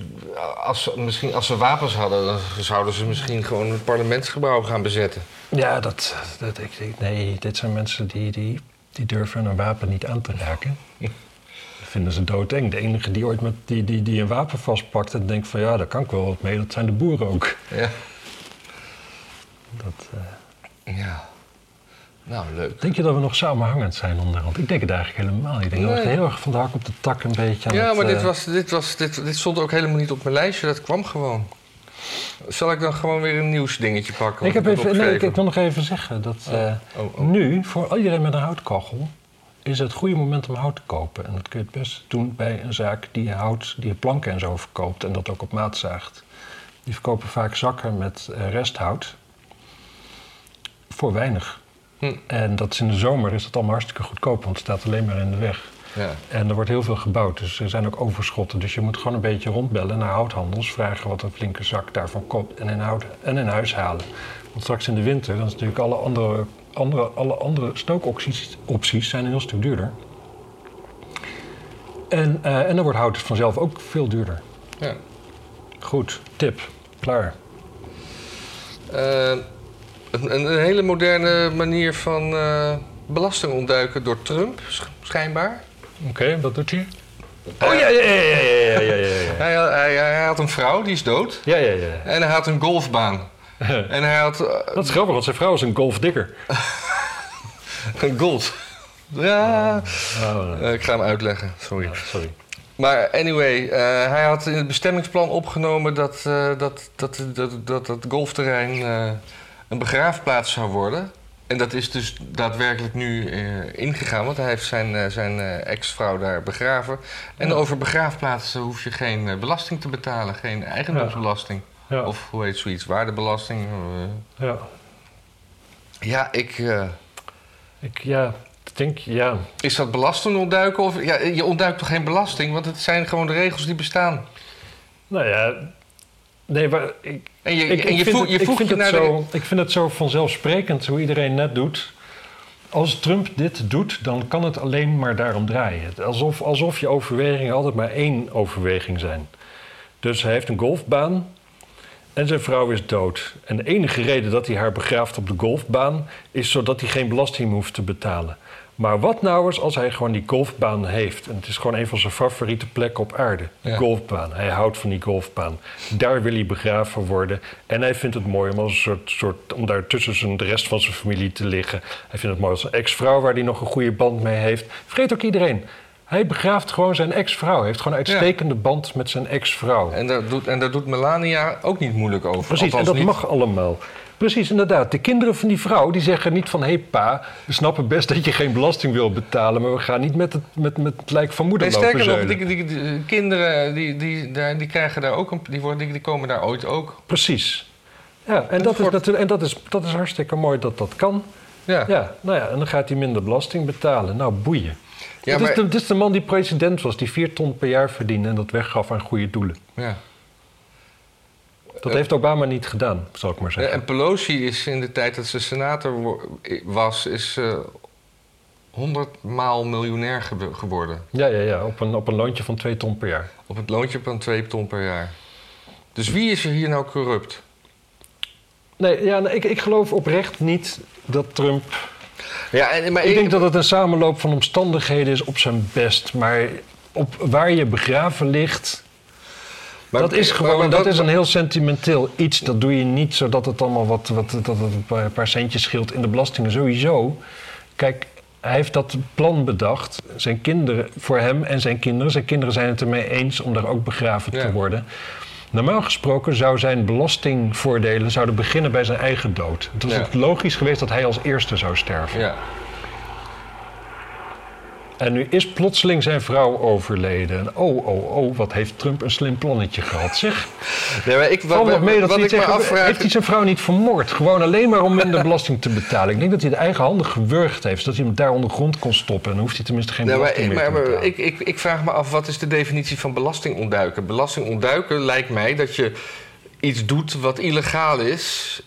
als ze, misschien, als ze wapens hadden, dan zouden ze misschien gewoon het parlementsgebouw gaan bezetten. Ja, dat, dat, ik, ik- nee, dit zijn mensen die, die, die durven een wapen niet aan te raken. Dat vinden ze doodeng. De enige die ooit met, die, die, die een wapen vastpakt en denkt van ja, daar kan ik wel wat mee, dat zijn de boeren ook. Ja. Dat, eh, ja. Nou, leuk. Denk je dat we nog samenhangend zijn onderhand? Ik denk het eigenlijk helemaal niet. Ik denk dat we heel erg van de hak op de tak een beetje aan Ja, het, maar dit, eh, was, dit, was, dit, dit stond ook helemaal niet op mijn lijstje. Dat kwam gewoon. Zal ik dan gewoon weer een nieuwsdingetje pakken? Ik, heb even, nee, ik, ik wil nog even zeggen dat eh, Oh, oh. nu, voor iedereen met een houtkachel, is het goede moment om hout te kopen. En dat kun je het best doen bij een zaak die hout, die planken en zo verkoopt en dat ook op maat zaagt. Die verkopen vaak zakken met resthout. Voor weinig. Hm. En dat is in de zomer is dat allemaal hartstikke goedkoop, want het staat alleen maar in de weg. Ja. En er wordt heel veel gebouwd, dus er zijn ook overschotten. Dus je moet gewoon een beetje rondbellen naar houthandels, vragen wat een flinke zak daarvan koopt en in, hout, en in huis halen. Want straks in de winter, dan is natuurlijk alle andere, andere, alle andere stookopties opties zijn een heel stuk duurder. En, eh, en dan wordt hout vanzelf ook veel duurder. Ja. Goed, tip, klaar. Eh, een, een hele moderne manier van eh, belasting ontduiken door Trump, sch- schijnbaar. Oké, wat doet hij? Oh ja, ja, ja, ja, ja, ja, ja, ja. Hij, hij, hij had een vrouw, die is dood. Ja, ja, ja. En hij had een golfbaan. En hij had eh, Dat is grappig, want zijn vrouw is een golfdikker. een golf. Ja, Oh, eh, ik ga hem uitleggen, sorry. ja, sorry. Maar anyway, eh, hij had in het bestemmingsplan opgenomen dat eh, dat, dat, dat, dat, dat golfterrein eh, een begraafplaats zou worden. En dat is dus daadwerkelijk nu eh, ingegaan, want hij heeft zijn, eh, zijn eh, ex-vrouw daar begraven. En Ja. over begraafplaatsen hoef je geen belasting te betalen, geen eigendomsbelasting. Ja, Of hoe heet zoiets, waardebelasting. ja. ja, ik... Ik, ja, ik denk, ja. is dat belasting ontduiken? Of, ja, je ontduikt toch geen belasting? Want het zijn gewoon de regels die bestaan. Nou ja, nee, maar ik, En je, ik, en ik je, vind, voeg, je ik, voegt vind je het de... zo, ik vind het zo vanzelfsprekend hoe iedereen net doet. Als Trump dit doet, dan kan het alleen maar daarom draaien. Alsof, alsof je overwegingen altijd maar één overweging zijn. Dus hij heeft een golfbaan en zijn vrouw is dood. En de enige reden dat hij haar begraaft op de golfbaan... is zodat hij geen belasting hoeft te betalen. Maar wat nou eens als hij gewoon die golfbaan heeft? En het is gewoon een van zijn favoriete plekken op aarde. De Ja. golfbaan. Hij houdt van die golfbaan. Daar wil hij begraven worden. En hij vindt het mooi om, als een soort, soort, om daar tussen zijn, de rest van zijn familie te liggen. Hij vindt het mooi als een ex-vrouw waar hij nog een goede band mee heeft. Vergeet ook iedereen. Hij begraaft gewoon zijn ex-vrouw. Hij heeft gewoon een uitstekende band met zijn ex-vrouw. En daar, doet, en daar doet Melania ook niet moeilijk over. Precies, en dat niet. mag allemaal. Precies, inderdaad. De kinderen van die vrouw die zeggen niet van... hé hey pa, we snappen best dat je geen belasting wil betalen... maar we gaan niet met het, met, met het lijk van moeder Nee, lopen sterker nog, die, die, die kinderen die, die, daar, die krijgen daar ook een, die, worden, die, komen daar ooit ook. Precies. Ja, en, dat, is, natuurlijk- en dat, is, dat is hartstikke mooi dat dat kan. Ja, Ja, nou ja, en dan gaat hij minder belasting betalen. Nou, boeien. Ja, dit, is de, dit is de man die president was, die vier ton per jaar verdiende... en dat weggaf aan goede doelen. ja. Dat Eh, heeft Obama niet gedaan, zal ik maar zeggen. En Pelosi is in de tijd dat ze senator was, is eh 100 maal miljonair ge- geworden. Ja, ja, ja, op een, op een loontje van twee ton per jaar. Op het loontje van 2 ton per jaar. Dus wie is er hier nou corrupt? Nee, ja, nee, ik, ik geloof oprecht niet dat Trump Ja, en, maar Ik denk dat het een samenloop van omstandigheden is op zijn best. Maar op waar je begraven ligt, maar- dat is gewoon maar dat is een heel sentimenteel iets. Dat doe je niet zodat het allemaal wat, wat dat het een paar- paar centjes scheelt in de belastingen sowieso. Kijk, hij heeft dat plan bedacht. Zijn kinderen, voor hem en zijn kinderen. Zijn kinderen zijn het ermee eens om daar ook begraven Ja. te worden. Normaal gesproken zou zijn belastingvoordelen zouden beginnen bij zijn eigen dood. Het was Ja. logisch geweest dat hij als eerste zou sterven. Ja, En nu is plotseling zijn vrouw overleden. En oh, oh, oh, wat heeft Trump een slim plannetje gehad, zeg. nee, maar ik, wat, mee dat wat hij ik zegt, afvraag... heeft hij zijn vrouw niet vermoord? Gewoon alleen maar om minder belasting te betalen. Ik denk dat hij de eigen handen gewurgd heeft. Zodat hij hem daar onder grond kon stoppen. En dan hoeft hij tenminste geen Nee, belasting maar, meer te maar betalen. ik, ik, ik vraag me af, wat is de definitie van belasting ontduiken? Belasting ontduiken lijkt mij dat je iets doet wat illegaal is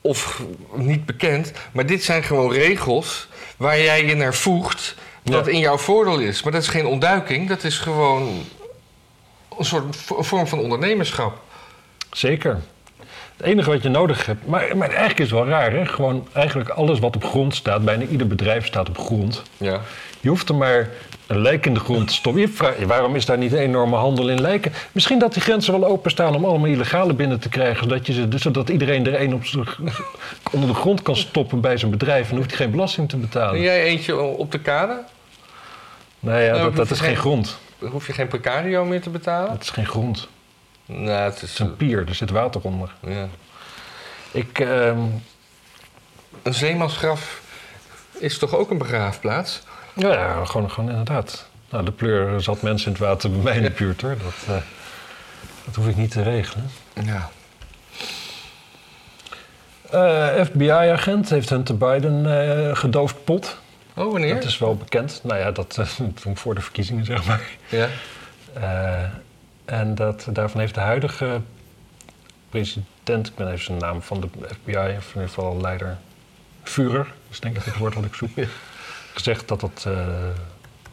of niet bekend. Maar dit zijn gewoon regels waar jij je naar voegt Ja. in jouw voordeel is. Maar dat is geen ontduiking, dat is gewoon een soort vo- vorm van ondernemerschap. Zeker. Het enige wat je nodig hebt... Maar, maar eigenlijk is het wel raar, hè? Gewoon eigenlijk alles wat op grond staat. Bijna ieder bedrijf staat op grond. Ja. Je hoeft er maar een lijk in de grond te stoppen. Vraagt, waarom is daar niet een enorme handel in lijken? Misschien dat die grenzen wel openstaan om allemaal illegale binnen te krijgen. Zodat, je ze, dus zodat iedereen er een op onder de grond kan stoppen bij zijn bedrijf. En dan hoeft hij geen belasting te En betalen. jij eentje op de kade? Nou ja, Nou, dat, dat is geen grond. Hoef je geen precario meer te betalen? Dat is geen grond. Nou, het Het is... een pier, er zit water onder. Ja. Ik, ehm, Een zeemansgraf is toch ook een begraafplaats? ja, gewoon, gewoon inderdaad. Nou, de pleur zat mensen in het water bij mij in de buurt hoor. Dat, eh, dat hoef ik niet te regelen. Ja. Eh, FBI-agent heeft Hunter Biden eh, gedoofd pot. Oh, wanneer? Dat is wel bekend. Nou ja, dat toen voor de verkiezingen, zeg maar. Ja. Eh, en dat, daarvan heeft de huidige president, ik ben even zijn naam van de FBI, of in ieder geval leider, Führer, is denk ik het woord wat ik zoek, gezegd dat dat, eh,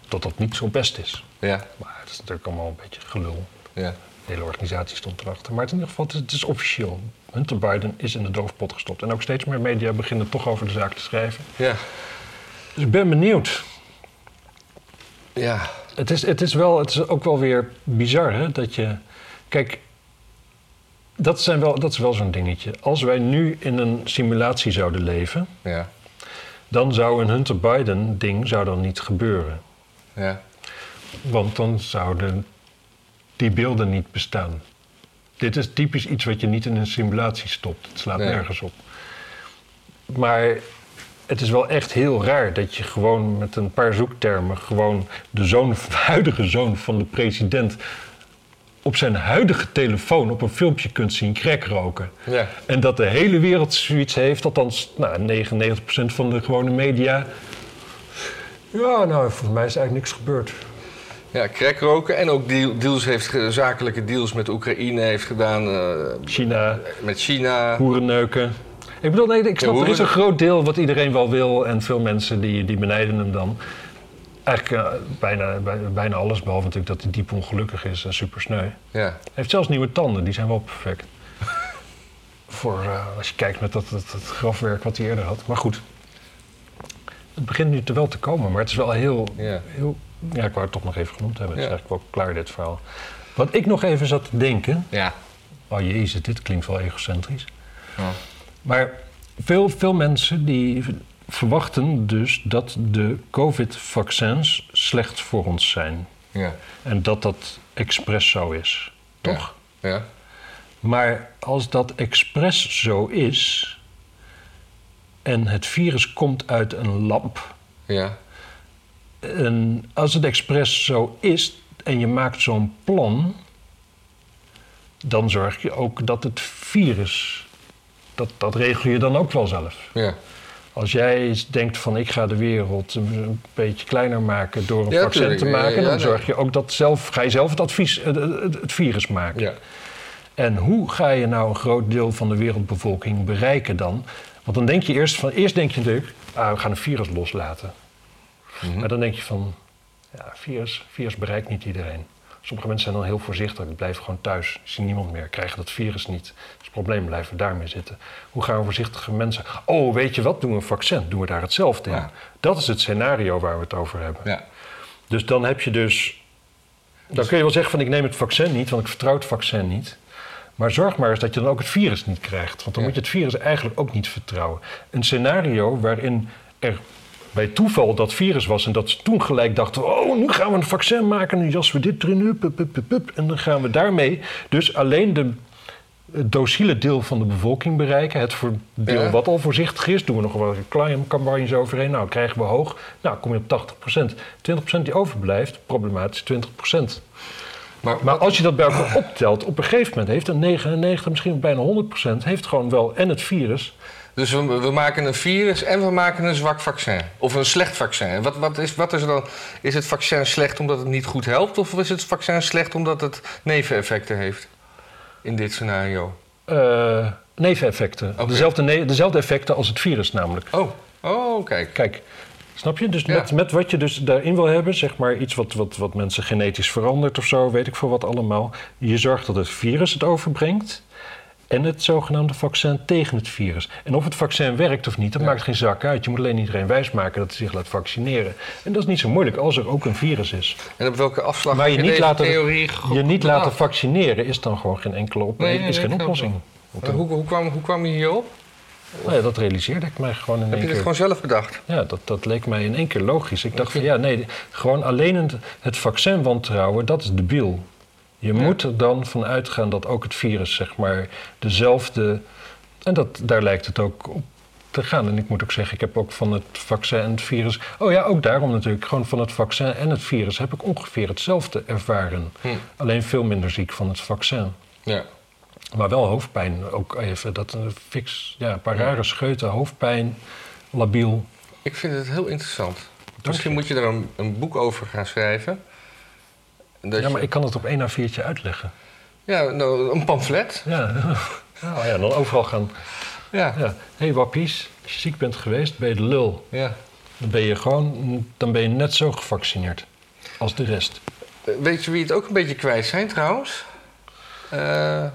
dat dat niet zo best is. Ja. Maar het is natuurlijk allemaal een beetje gelul. Ja. De hele organisatie stond erachter. Maar het in ieder geval, het is, het is officieel. Hunter Biden is in de doofpot gestopt. En ook steeds meer media beginnen toch over de zaak te schrijven. Ja. Dus ik ben benieuwd. Ja. Het is, het is, wel, het is ook wel weer bizar, hè? Dat je... Kijk, dat, zijn wel, dat is wel zo'n dingetje. Als wij nu in een simulatie zouden leven... Ja. dan zou een Hunter Biden-ding zou dan niet gebeuren. Ja. Want dan zouden die beelden niet bestaan. Dit is typisch iets wat je niet in een simulatie stopt. Het slaat Nee. nergens op. Maar het is wel echt heel raar dat je gewoon met een paar zoektermen... gewoon de zoon, huidige zoon van de president... op zijn huidige telefoon op een filmpje kunt zien crack roken. Ja. En dat de hele wereld zoiets heeft, althans nou, 99% van de gewone media... Ja, nou, volgens mij is eigenlijk niks gebeurd. Ja, crack roken en ook deal- deals heeft, zakelijke deals met Oekraïne heeft gedaan, eh, China, met China. hoerenneuken. Ik bedoel, nee, ik snap, Ja, er is een groot deel wat iedereen wel wil en veel mensen die, die benijden hem dan. Eigenlijk eh, bijna, bij- bijna alles, behalve natuurlijk dat hij diep ongelukkig is en super sneu. Hij Ja. heeft zelfs nieuwe tanden, die zijn wel perfect. Voor eh, als je kijkt met dat, dat, dat grafwerk wat hij eerder had. Maar goed, het begint nu te wel te komen, maar het is wel heel, Ja. heel... Ja, ik wou het toch nog even genoemd hebben. Het is eigenlijk wel klaar, dit verhaal. Wat ik nog even zat te denken... Ja. Oh jezus, dit klinkt wel egocentrisch. Ja. Maar veel, veel mensen die verwachten dus dat de COVID-vaccins slecht voor ons zijn. Ja. En dat dat expres zo is. Toch? Ja. Maar als dat expres zo is... en het virus komt uit een lab... Ja. En als het expres zo is en je maakt zo'n plan, dan zorg je ook dat het virus, dat, dat regel je dan ook wel zelf. Ja. Als jij denkt van ik ga de wereld een beetje kleiner maken door een Ja, vaccin tuurlijk. te maken, Ja, dan zorg je ook dat zelf, ga je zelf het, advies, het, virus maken. Ja. En hoe ga je nou een groot deel van de wereldbevolking bereiken dan? Want dan denk je eerst van, eerst denk je natuurlijk, ah, we gaan een virus loslaten. Mhm. Maar dan denk je van, ja, virus, virus bereikt niet iedereen. Sommige mensen zijn dan heel voorzichtig, die blijven gewoon thuis, zien niemand meer, krijgen dat virus niet. Is het probleem, blijven daarmee zitten. Hoe gaan we voorzichtige mensen... Oh, weet je wat, doen we een vaccin, doen we daar hetzelfde in. Ja. Dat is het scenario waar we het over hebben. Ja. Dus dan heb je dus. Dan kun je wel zeggen van ik neem het vaccin niet, want ik vertrouw het vaccin niet. Maar zorg maar eens dat je dan ook het virus niet krijgt. Want dan Ja. moet je het virus eigenlijk ook niet vertrouwen. Een scenario waarin er bij toeval dat virus was en dat ze toen gelijk dachten: oh, nu gaan we een vaccin maken en jassen we dit erin, hup, hup, hup, en dan gaan we daarmee dus alleen de het dociele deel van de bevolking bereiken. Het voor deel Ja. wat al voorzichtig is, doen we nog wel kleine campagnes overheen. Nou, krijgen we hoog. Nou, kom je op 80%. 20% die overblijft, problematisch 20%. Maar, Maar als je dat bij elkaar optelt, op een gegeven moment heeft een 99, misschien bijna 100%, heeft gewoon wel en het virus. Dus we, we maken een virus en we maken een zwak vaccin. Of een slecht vaccin. Wat, wat, is, wat is er dan? Is het vaccin slecht omdat het niet goed helpt? Of is het vaccin slecht omdat het neveneffecten heeft? In dit scenario. eh, neveneffecten. Dezelfde, ne- dezelfde effecten als het virus namelijk. Oh, oh kijk. Kijk, snap je? Dus Ja. met, met wat je dus daarin wil hebben, zeg maar iets wat, wat, wat mensen genetisch verandert of zo, weet ik veel wat allemaal. Je zorgt dat het virus het overbrengt en het zogenaamde vaccin tegen het virus. En of het vaccin werkt of niet, dat Ja. maakt geen zak uit. Je moet alleen iedereen wijsmaken dat hij zich laat vaccineren. En dat is niet zo moeilijk als er ook een virus is. En op welke afslag Maar je heb niet laten- theorie Je niet laten vaccineren is dan gewoon geen enkele op Nee, is nee, geen oplossing. Hoe, hoe, kwam, hoe kwam je hierop? Nou ja, dat realiseerde ik mij gewoon in Heb één je keer. dit gewoon zelf bedacht? Ja, dat, dat leek mij in één keer logisch. Ik dacht van ja, nee, gewoon alleen het, het vaccin wantrouwen, dat is debiel. Je moet er dan van uitgaan dat ook het virus, zeg maar, dezelfde. En dat, daar lijkt het ook op te gaan. En ik moet ook zeggen, ik heb ook van het vaccin en het virus. Oh ja, ook daarom natuurlijk. Gewoon van het vaccin en het virus heb ik ongeveer hetzelfde ervaren. Hm. Alleen veel minder ziek van het vaccin. Ja. Maar wel hoofdpijn ook even. Dat een fix, ja, een paar rare scheuten, hoofdpijn, labiel. Ik vind het heel interessant. Misschien je. moet je er een, een boek over gaan schrijven. Dat Ja, je- maar ik kan het op één a viertje uitleggen. ja nou, een pamflet. Ja, nou ja, dan overal gaan. Ja. Ja. Hé hey, wappies, als je ziek bent geweest, ben je de lul. ja. Dan ben je gewoon, dan ben je net zo gevaccineerd als de rest. Weet je wie het ook een beetje kwijt zijn trouwens? Eh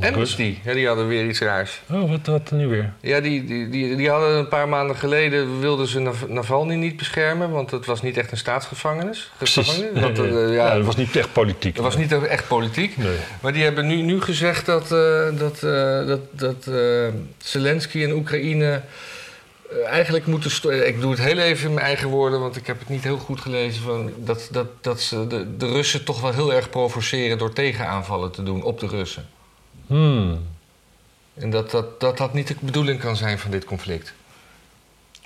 Amnesty. Ja, die hadden weer iets raars. Oh, wat, wat nu weer? Ja, die, die, die, die hadden een paar maanden geleden... wilden ze Nav- Navalny niet beschermen... want het was niet echt een staatsgevangenis. Want, eh, ja, ja, dat was niet echt politiek. het was niet echt politiek. Nee. Maar die hebben nu, nu gezegd dat, eh, dat, eh, dat, dat eh, Zelensky en Oekraïne eigenlijk moeten... Ik doe het heel even in mijn eigen woorden, want ik heb het niet heel goed gelezen. Van dat, dat, dat ze de, de Russen toch wel heel erg provoceren door tegenaanvallen te doen op de Russen. Hmm. En dat dat, dat dat niet de bedoeling kan zijn van dit conflict.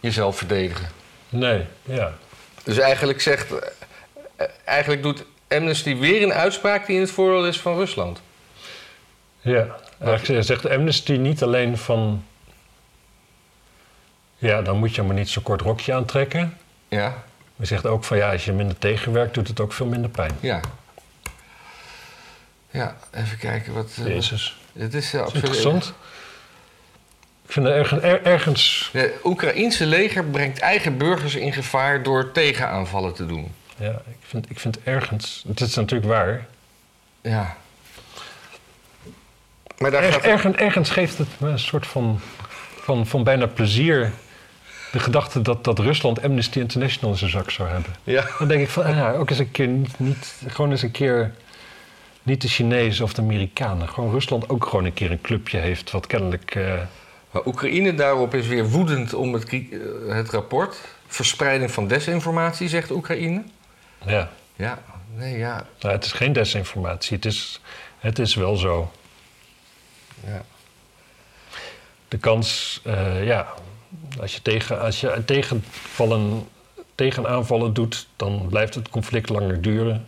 Jezelf verdedigen. Nee, ja. Dus eigenlijk zegt... eh, Eigenlijk doet Amnesty weer een uitspraak die in het voordeel is van Rusland. Ja, eigenlijk zegt Amnesty niet alleen van... Ja, dan moet je maar niet zo'n kort rokje aantrekken. Ja, Maar zegt ook van ja, als je minder tegenwerkt, doet het ook veel minder pijn. ja. Ja, even kijken wat... eh, Jezus. Het is uh, absoluut... interessant. Ik vind er ergens... er- ergens Het Oekraïense leger brengt eigen burgers in gevaar door tegenaanvallen te doen. ja, ik vind, ik vind ergens... Het is natuurlijk waar. Ja. Maar daar Er- gaat... ergens, ergens geeft het me een soort van, van, van bijna plezier... de gedachte dat, dat Rusland Amnesty International in zijn zak zou hebben. Ja. Dan denk ik van, ah ja, ook eens een keer niet, niet... Gewoon eens een keer... Niet de Chinezen of de Amerikanen. Gewoon Rusland ook gewoon een keer een clubje heeft... wat kennelijk... eh, Maar Oekraïne daarop is weer woedend om het, eh, het rapport. Verspreiding van desinformatie, zegt Oekraïne. ja, Ja, nee, ja. nou, het is geen desinformatie. Het is, het is wel zo. ja. de kans, eh, ja, als je, tegen, als je tegenvallen, tegenaanvallen doet, dan blijft het conflict langer duren.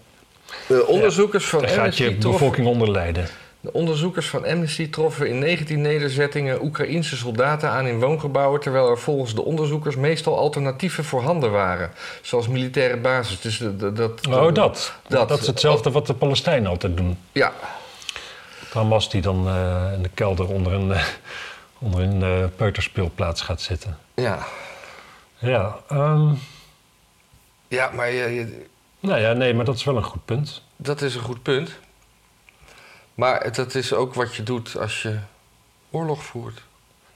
De onderzoekers van gaat Amnesty je troffen... bevolking onder lijden. De onderzoekers van Amnesty troffen in 19 nederzettingen Oekraïense soldaten aan in woongebouwen, terwijl er volgens de onderzoekers meestal alternatieven voorhanden waren, zoals militaire basis. Dus de- dat, Oh, dat. dat. Dat, is hetzelfde wat de Palestijnen altijd doen. Ja, Hamas die dan eh, in de kelder onder een, eh, onder een eh, peuterspeelplaats gaat zitten. ja. Ja, ehm, ja, maar je, je- nou ja, nee, maar dat is wel een goed punt. dat is een goed punt. Maar dat is ook wat je doet als je oorlog voert.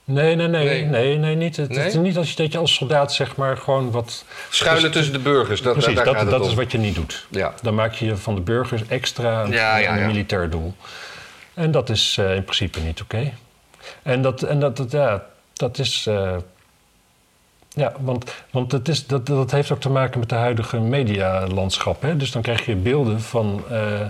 Nee, nee, nee, Nee. nee, nee, niet. Het, Nee? is niet als je, dat je als soldaat zeg maar gewoon wat... Schuilen Dus- tussen de burgers, dat, Precies, daar dat, is wat je niet doet. Ja, Dan maak je van de burgers extra een, Ja, ja, een ja. militair doel. En dat is eh, in principe niet oké. En, dat, en dat, dat, ja, dat is. eh, ja, want, want het is, dat, dat heeft ook te maken met de huidige medialandschap. Hè? Dus dan krijg je beelden van, eh,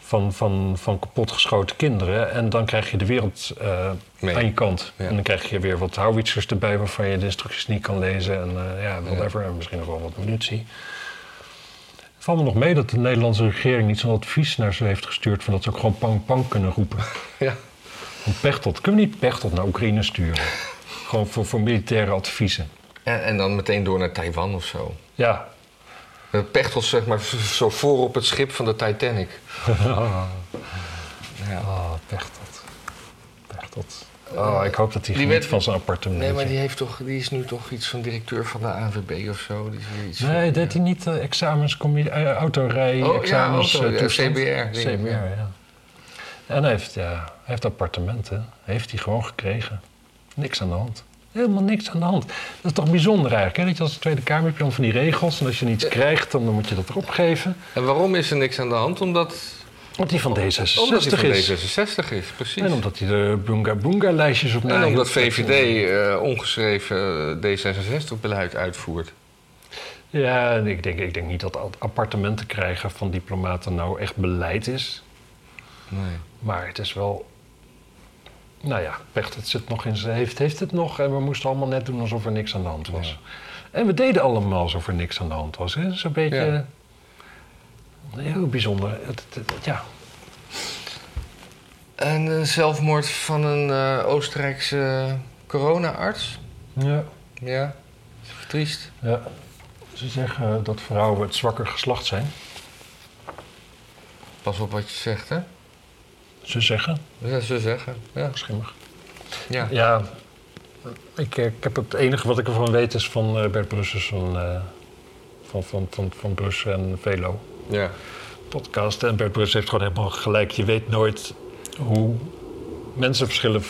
van, van, van kapotgeschoten kinderen. En dan krijg je de wereld eh, aan je kant. Ja. En dan krijg je weer wat houwitsers erbij waarvan je de instructies niet kan lezen. En eh, ja, whatever. En misschien nog wel wat munitie. Het valt me nog mee dat de Nederlandse regering niet zo'n advies naar ze heeft gestuurd... van dat ze ook gewoon pang-pang kunnen roepen. ja. Van Pechtold. Kunnen we niet Pechtold naar Oekraïne sturen? gewoon voor, voor militaire adviezen. En, en dan meteen door naar Taiwan of zo. Ja. Met Pechtold zeg maar zo voor op het schip van de Titanic. Ja. Oh, Pechtold. Pechtold. Oh, ik hoop dat hij Die werd- van zijn appartement. Nee, maar die, heeft toch, die is nu toch iets van directeur van de ANWB of zo. Die is iets Nee, van, deed hij niet uh, examens, uh, autorij, Oh, ja, auto, eh? CBR, CBR, ja. ja. En hij heeft, ja, hij heeft appartementen. Heeft hij gewoon gekregen. Niks aan de hand. Helemaal niks aan de hand. Dat is toch bijzonder eigenlijk, hè? Dat je als Tweede Kamer heb je dan van die regels... en als je niets krijgt, dan moet je dat erop geven. En waarom is er niks aan de hand? Omdat, Want die van D66 omdat hij van is. D66 is, precies. En omdat hij de Boonga-Boonga-lijstjes op En omdat VVD eh, ongeschreven D66-beleid uitvoert. Ja, ik denk, ik denk niet dat appartementen krijgen van diplomaten nou echt beleid is. Nee. Maar het is wel. Nou ja, Pechtold zit nog in zijn. Heeft, heeft het nog en we moesten allemaal net doen alsof er niks aan de hand was. Ja. En we deden allemaal alsof er niks aan de hand was. hè. Zo'n beetje. Ja. Heel bijzonder. Het, het- het- ja. En een zelfmoord van een eh, Oostenrijkse corona-arts. Ja, Ja, triest. ja. Ze zeggen dat vrouwen het zwakker geslacht zijn. Pas op wat je zegt, hè? Ze zeggen. Ja, ze zeggen. Ja. Schimmig. ja. Ja, ik, eh, ik heb het enige wat ik ervan weet is van eh, Bert Brussers van, eh van, van, van, van Brus en Velo ja. podcast. En Bert Brussers heeft gewoon helemaal gelijk. Je weet nooit hoe mensen verschillen,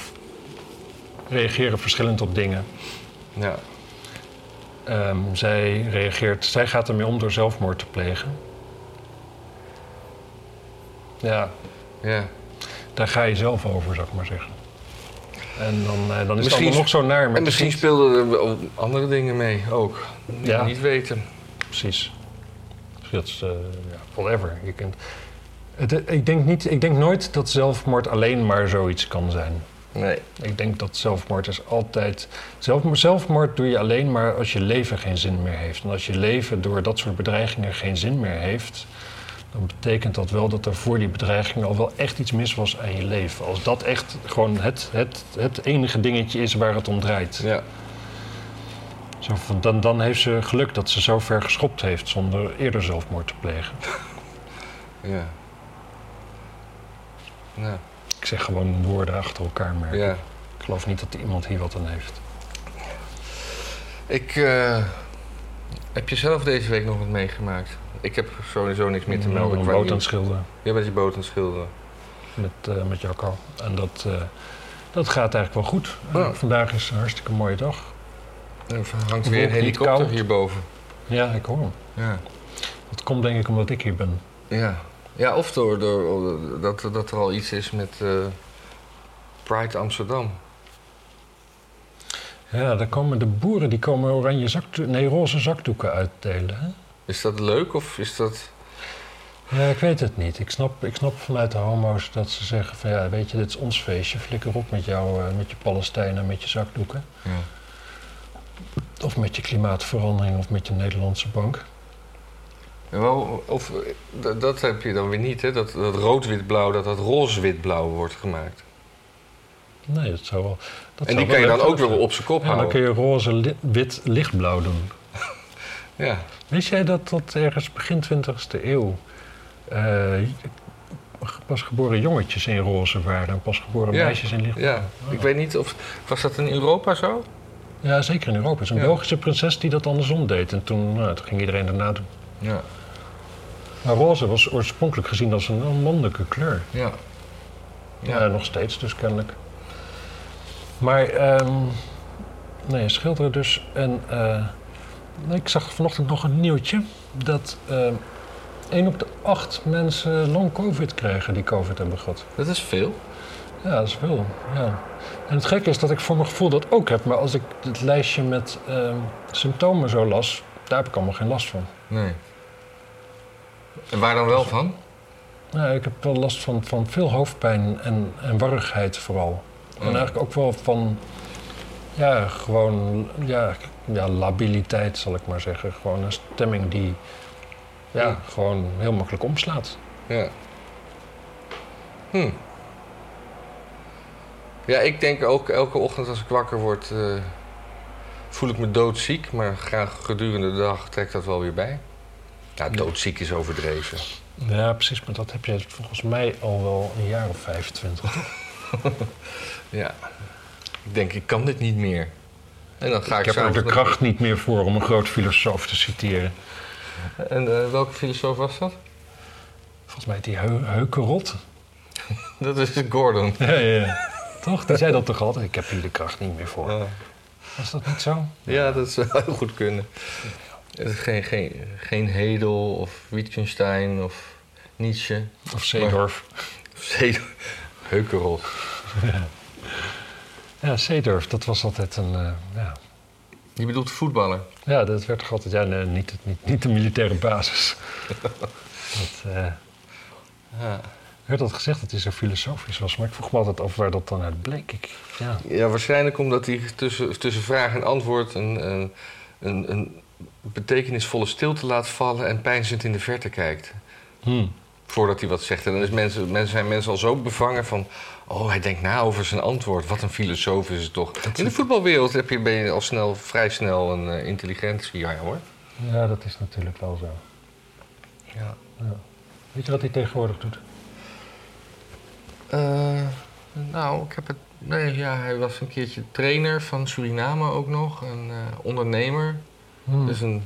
reageren verschillend op dingen. ja. Ehm, zij reageert, zij gaat ermee om door zelfmoord te plegen. Ja, ja. Daar ga je zelf over, zou ik maar zeggen. En dan, eh, dan is Misschien- het allemaal nog zo naar. En misschien speelden er andere dingen mee ook. Die Ja. we niet weten. Precies. Dus dat is, eh, ja, whatever. Je kunt, het, eh, ik, denk niet, ik denk nooit dat zelfmoord alleen maar zoiets kan zijn. Nee. Ik denk dat zelfmoord is altijd... Zelfmoord, zelfmoord doe je alleen maar als je leven geen zin meer heeft. En als je leven door dat soort bedreigingen geen zin meer heeft... dan betekent dat wel dat er voor die bedreiging al wel echt iets mis was aan je leven. Als dat echt gewoon het, het, het enige dingetje is waar het om draait. Ja. Zo van, dan, dan heeft ze geluk dat ze zo ver geschopt heeft zonder eerder zelfmoord te plegen. Ja. Ja. Ik zeg gewoon woorden achter elkaar, maar ja. ik geloof niet dat iemand hier wat aan heeft. Ik... eh, heb je zelf deze week nog wat meegemaakt? Ik heb sowieso niks meer te Ik ben melden. een qua boot aan het schilderen Jij bent die boot aan het schilderen. met, eh met Jacco. En dat, eh, dat gaat eigenlijk wel goed. Ja. Eh, vandaag is een hartstikke mooie dag. Er hangt weer een helikopter hierboven. Ja, ik hoor hem. Ja. Dat komt denk ik omdat ik hier ben. Ja. Ja, of door, door, dat, dat er al iets is met Pride Amsterdam. Ja, daar komen de boeren die komen oranje zakdoeken, nee, roze zakdoeken uitdelen. Hè? Is dat leuk of is dat... Ja, ik weet het niet. Ik snap, ik snap vanuit de homo's dat ze zeggen van ja, weet je, dit is ons feestje. Flikker op met jou, eh, met je Palestijnen, met je zakdoeken. Ja. Of met je klimaatverandering of met je Nederlandse bank. Wel, of, eh, dat, dat heb je dan weer niet, hè? Dat, dat rood-wit-blauw, dat dat roze-wit-blauw wordt gemaakt. Nee, dat zou wel. Dat en die kan je dan ook weer op zijn kop Ja, dan houden. kun je roze, li- wit, lichtblauw doen. Ja. Wist jij dat dat ergens begin 20e eeuw eh, pas geboren jongetjes in roze waren en pas geboren Ja, meisjes in lichtblauw? ja, ik weet niet of... Was dat in Europa zo? Ja, zeker in Europa. Het is een Ja. Belgische prinses die dat andersom deed. En toen, nou, toen ging iedereen daarna doen. Ja. Maar roze was oorspronkelijk gezien als een, een mannelijke kleur. Ja. Ja, nog steeds dus kennelijk. Maar, ehm nee, schilderen dus. En eh, ik zag vanochtend nog een nieuwtje. Dat ehm 1 op de 8 mensen long covid krijgen die covid hebben gehad. Dat is veel. Ja, dat is veel. Ja. En het gekke is dat ik voor mijn gevoel dat ook heb. Maar als ik het lijstje met ehm, symptomen zo las, daar heb ik allemaal geen last van. Nee. En waar dan wel van? Nou, ik heb wel last van, van veel hoofdpijn en, en warrigheid vooral. En Oh. eigenlijk ook wel van, ja, gewoon, ja, ja, labiliteit zal ik maar zeggen. Gewoon een stemming die, ja, Ja. gewoon heel makkelijk omslaat. Ja. Hm. Ja, ik denk ook elke ochtend als ik wakker word, eh, voel ik me doodziek, maar graag gedurende de dag trekt dat wel weer bij. Ja, doodziek is overdreven. Ja, precies, maar dat heb je volgens mij al wel een jaar of 25. Ja. Ik denk, ik kan dit niet meer. En dan ga ik, Ik heb er de kracht niet meer voor om een groot filosoof te citeren. En eh, welke filosoof was dat? Volgens mij die Heu Heukerot. Dat is Gordon. Ja, ja. Toch? Die zei dat toch altijd? Ik heb hier de kracht niet meer voor. Ja. Was dat niet zo? Ja, dat zou heel goed kunnen. Het is geen, geen, geen Hedel of Wittgenstein of Nietzsche. Of Zeedorf. Of Zedel. Heukerot. Ja, Zeedorf, dat was altijd een... eh, ja. Je bedoelt voetballer? ja, dat werd toch altijd... Ja, nee, niet, niet, niet de militaire basis. dat, eh, Ja. werd altijd gezegd dat hij zo filosofisch was. Maar ik vroeg me altijd af waar dat dan uit bleek. Ik, ja. ja, waarschijnlijk omdat hij tussen, tussen vraag en antwoord een, een, een, een betekenisvolle stilte laat vallen en pijnzend in de verte kijkt. Hm. Voordat hij wat zegt. En dan is mensen, mensen zijn mensen al zo bevangen van... Oh, hij denkt na over zijn antwoord. Wat een filosoof is het toch. In de voetbalwereld heb je, ben je al snel, vrij snel een uh, intelligentie, ja hoor. Ja, dat is natuurlijk wel zo. Ja. Ja. Weet je wat hij tegenwoordig doet? Eh, nou, ik heb het... Nee, ja, hij was een keertje trainer van Suriname ook nog. Een eh, ondernemer. Hmm. Dus een,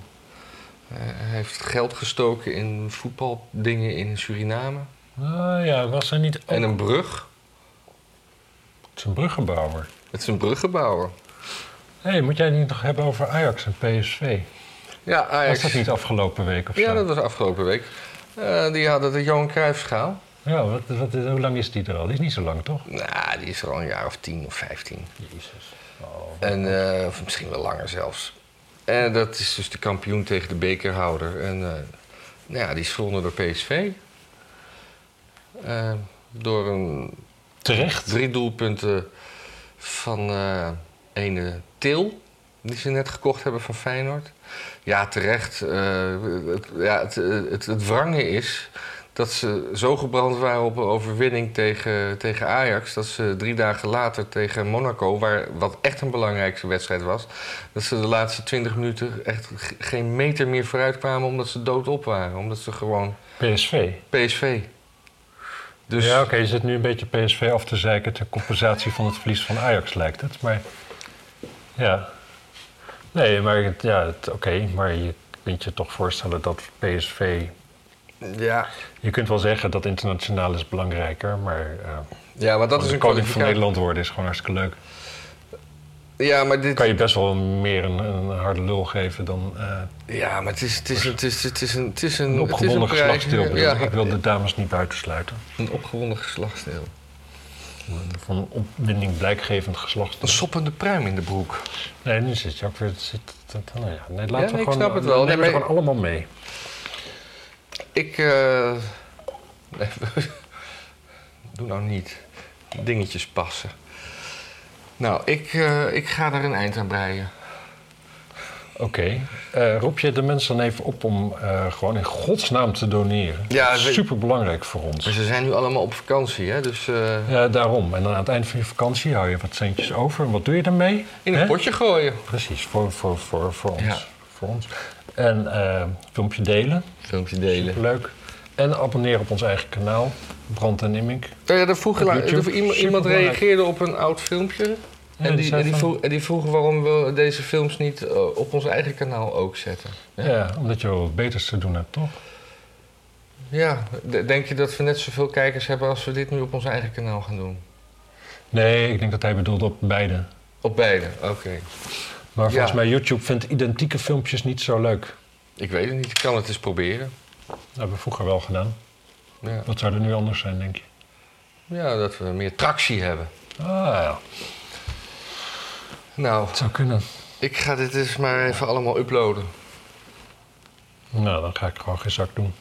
hij heeft geld gestoken in voetbaldingen in Suriname. Ah ja, was er niet ook... En een brug. Het is een bruggenbouwer. Het is een bruggenbouwer. Hé, hey, moet jij het niet nog hebben over Ajax en PSV? Ja, Was Ajax. dat niet afgelopen week of Ja, zo? dat was afgelopen week. Eh, die hadden de Johan Cruijffschaal. Ja, wat, wat, hoe lang is die er al? Die is niet zo lang, toch? Nou, die is er al een jaar of tien of vijftien. Jezus. Oh. En, eh, of misschien wel langer zelfs. En dat is dus de kampioen tegen de bekerhouder. En eh, nou ja, die is gewonnen door PSV. Door een Terecht. drie doelpunten van eh ene Til. Die ze net gekocht hebben van Feyenoord. Ja, terecht. Eh, het, ja, het, het, het wrange is dat ze zo gebrand waren op een overwinning tegen, tegen Ajax... dat ze drie dagen later tegen Monaco, waar, wat echt een belangrijke wedstrijd was... dat ze de laatste twintig minuten echt geen meter meer vooruit kwamen... omdat ze doodop waren. Omdat ze gewoon... PSV. PSV. Dus Ja, oké, je zit nu een beetje PSV af te zeiken ter compensatie van het verlies van Ajax, lijkt het. Maar ja. Nee, maar het- ja, oké, maar je kunt je toch voorstellen dat PSV. ja, Je kunt wel zeggen dat internationaal is belangrijker, maar eh ja, maar dat is een koning van. Nederland worden is gewoon hartstikke leuk. Ja, maar dit, Kan je best wel meer een, een harde lul geven dan eh, Ja, maar het is, het is, het is, het is een, het is een, een het is opgewonden geslachtsdeel. Ja, Ik wil de dames niet buitensluiten. een opgewonden geslachtsdeel. Van een opwinding blijkgevend geslachtsdeel. Een soppende pruim in de broek. Nee, nu zit je ook weer. Zit, dat, nou ja, nee, laten we ik gewoon, snap het wel. we Nee, nemen het maar- gewoon allemaal mee. Ik. nee, doe nou niet. Dingetjes passen. Nou, ik, eh, ik ga daar een eind aan breien. Oké. Eh, roep je de mensen dan even op om eh, gewoon in godsnaam te doneren? Ja, Dat is super belangrijk voor ons. Maar ze zijn nu allemaal op vakantie, hè? Dus Ja, daarom. En dan aan het eind van je vakantie hou je wat centjes over. En wat doe je ermee? in een potje gooien. Precies, voor, voor, voor, voor ons. Ja. Voor ons. En filmpje delen. Filmpje delen. Leuk. En abonneren op ons eigen kanaal. Brand en Immink. Ja, er vroeg, er- iemand, iemand reageerde op een oud filmpje. Ja, en, die en, die vroeg, en die vroeg waarom we deze films niet eh, op ons eigen kanaal ook zetten. Ja. omdat je wel wat beters te doen hebt, toch? Ja, denk je dat we net zoveel kijkers hebben als we dit nu op ons eigen kanaal gaan doen? Nee, ik denk dat hij bedoelde op beide. Op beide, oké. Maar volgens Ja. mij YouTube vindt identieke filmpjes niet zo leuk. Ik weet het niet, ik kan het eens proberen. Dat hebben we vroeger wel gedaan. Ja. Wat zou er nu anders zijn, denk je? ja, dat we meer tractie hebben. Ah ja, Nou, het zou kunnen. ik ga dit eens maar even allemaal uploaden. Nou, dan ga ik gewoon geen zak doen.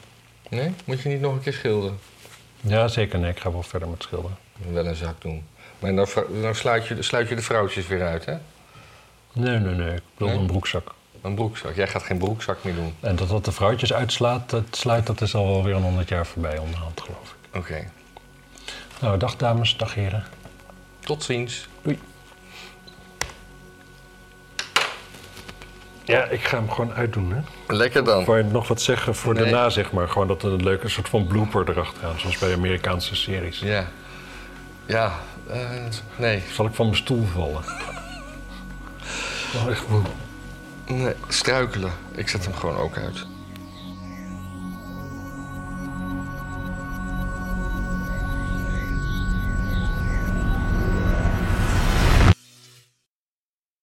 Nee? Moet je niet nog een keer schilderen? Ja, zeker. Nee, ik ga wel verder met schilderen. Wel een zak doen. Maar vrou- nou sluit, je, sluit je de vrouwtjes weer uit, hè? Nee, nee, nee. Ik wil Nee? een broekzak. Een broekzak. Jij gaat geen broekzak meer doen. En dat dat de vrouwtjes uitslaat, dat sluit, dat is al wel weer een honderd jaar voorbij onderhand, geloof ik. Oké. Nou, dag dames, dag heren. Tot ziens. Ja, ik ga hem gewoon uitdoen, hè. Lekker dan. Je nog wat zeggen voor Nee. daarna, zeg maar? Gewoon dat er een leuke soort van blooper erachteraan, zoals bij Amerikaanse series. Ja. Ja, eh, nee. Zal ik van mijn stoel vallen? Oh, echt moe. Nee. Struikelen. Ik zet hem gewoon ook uit.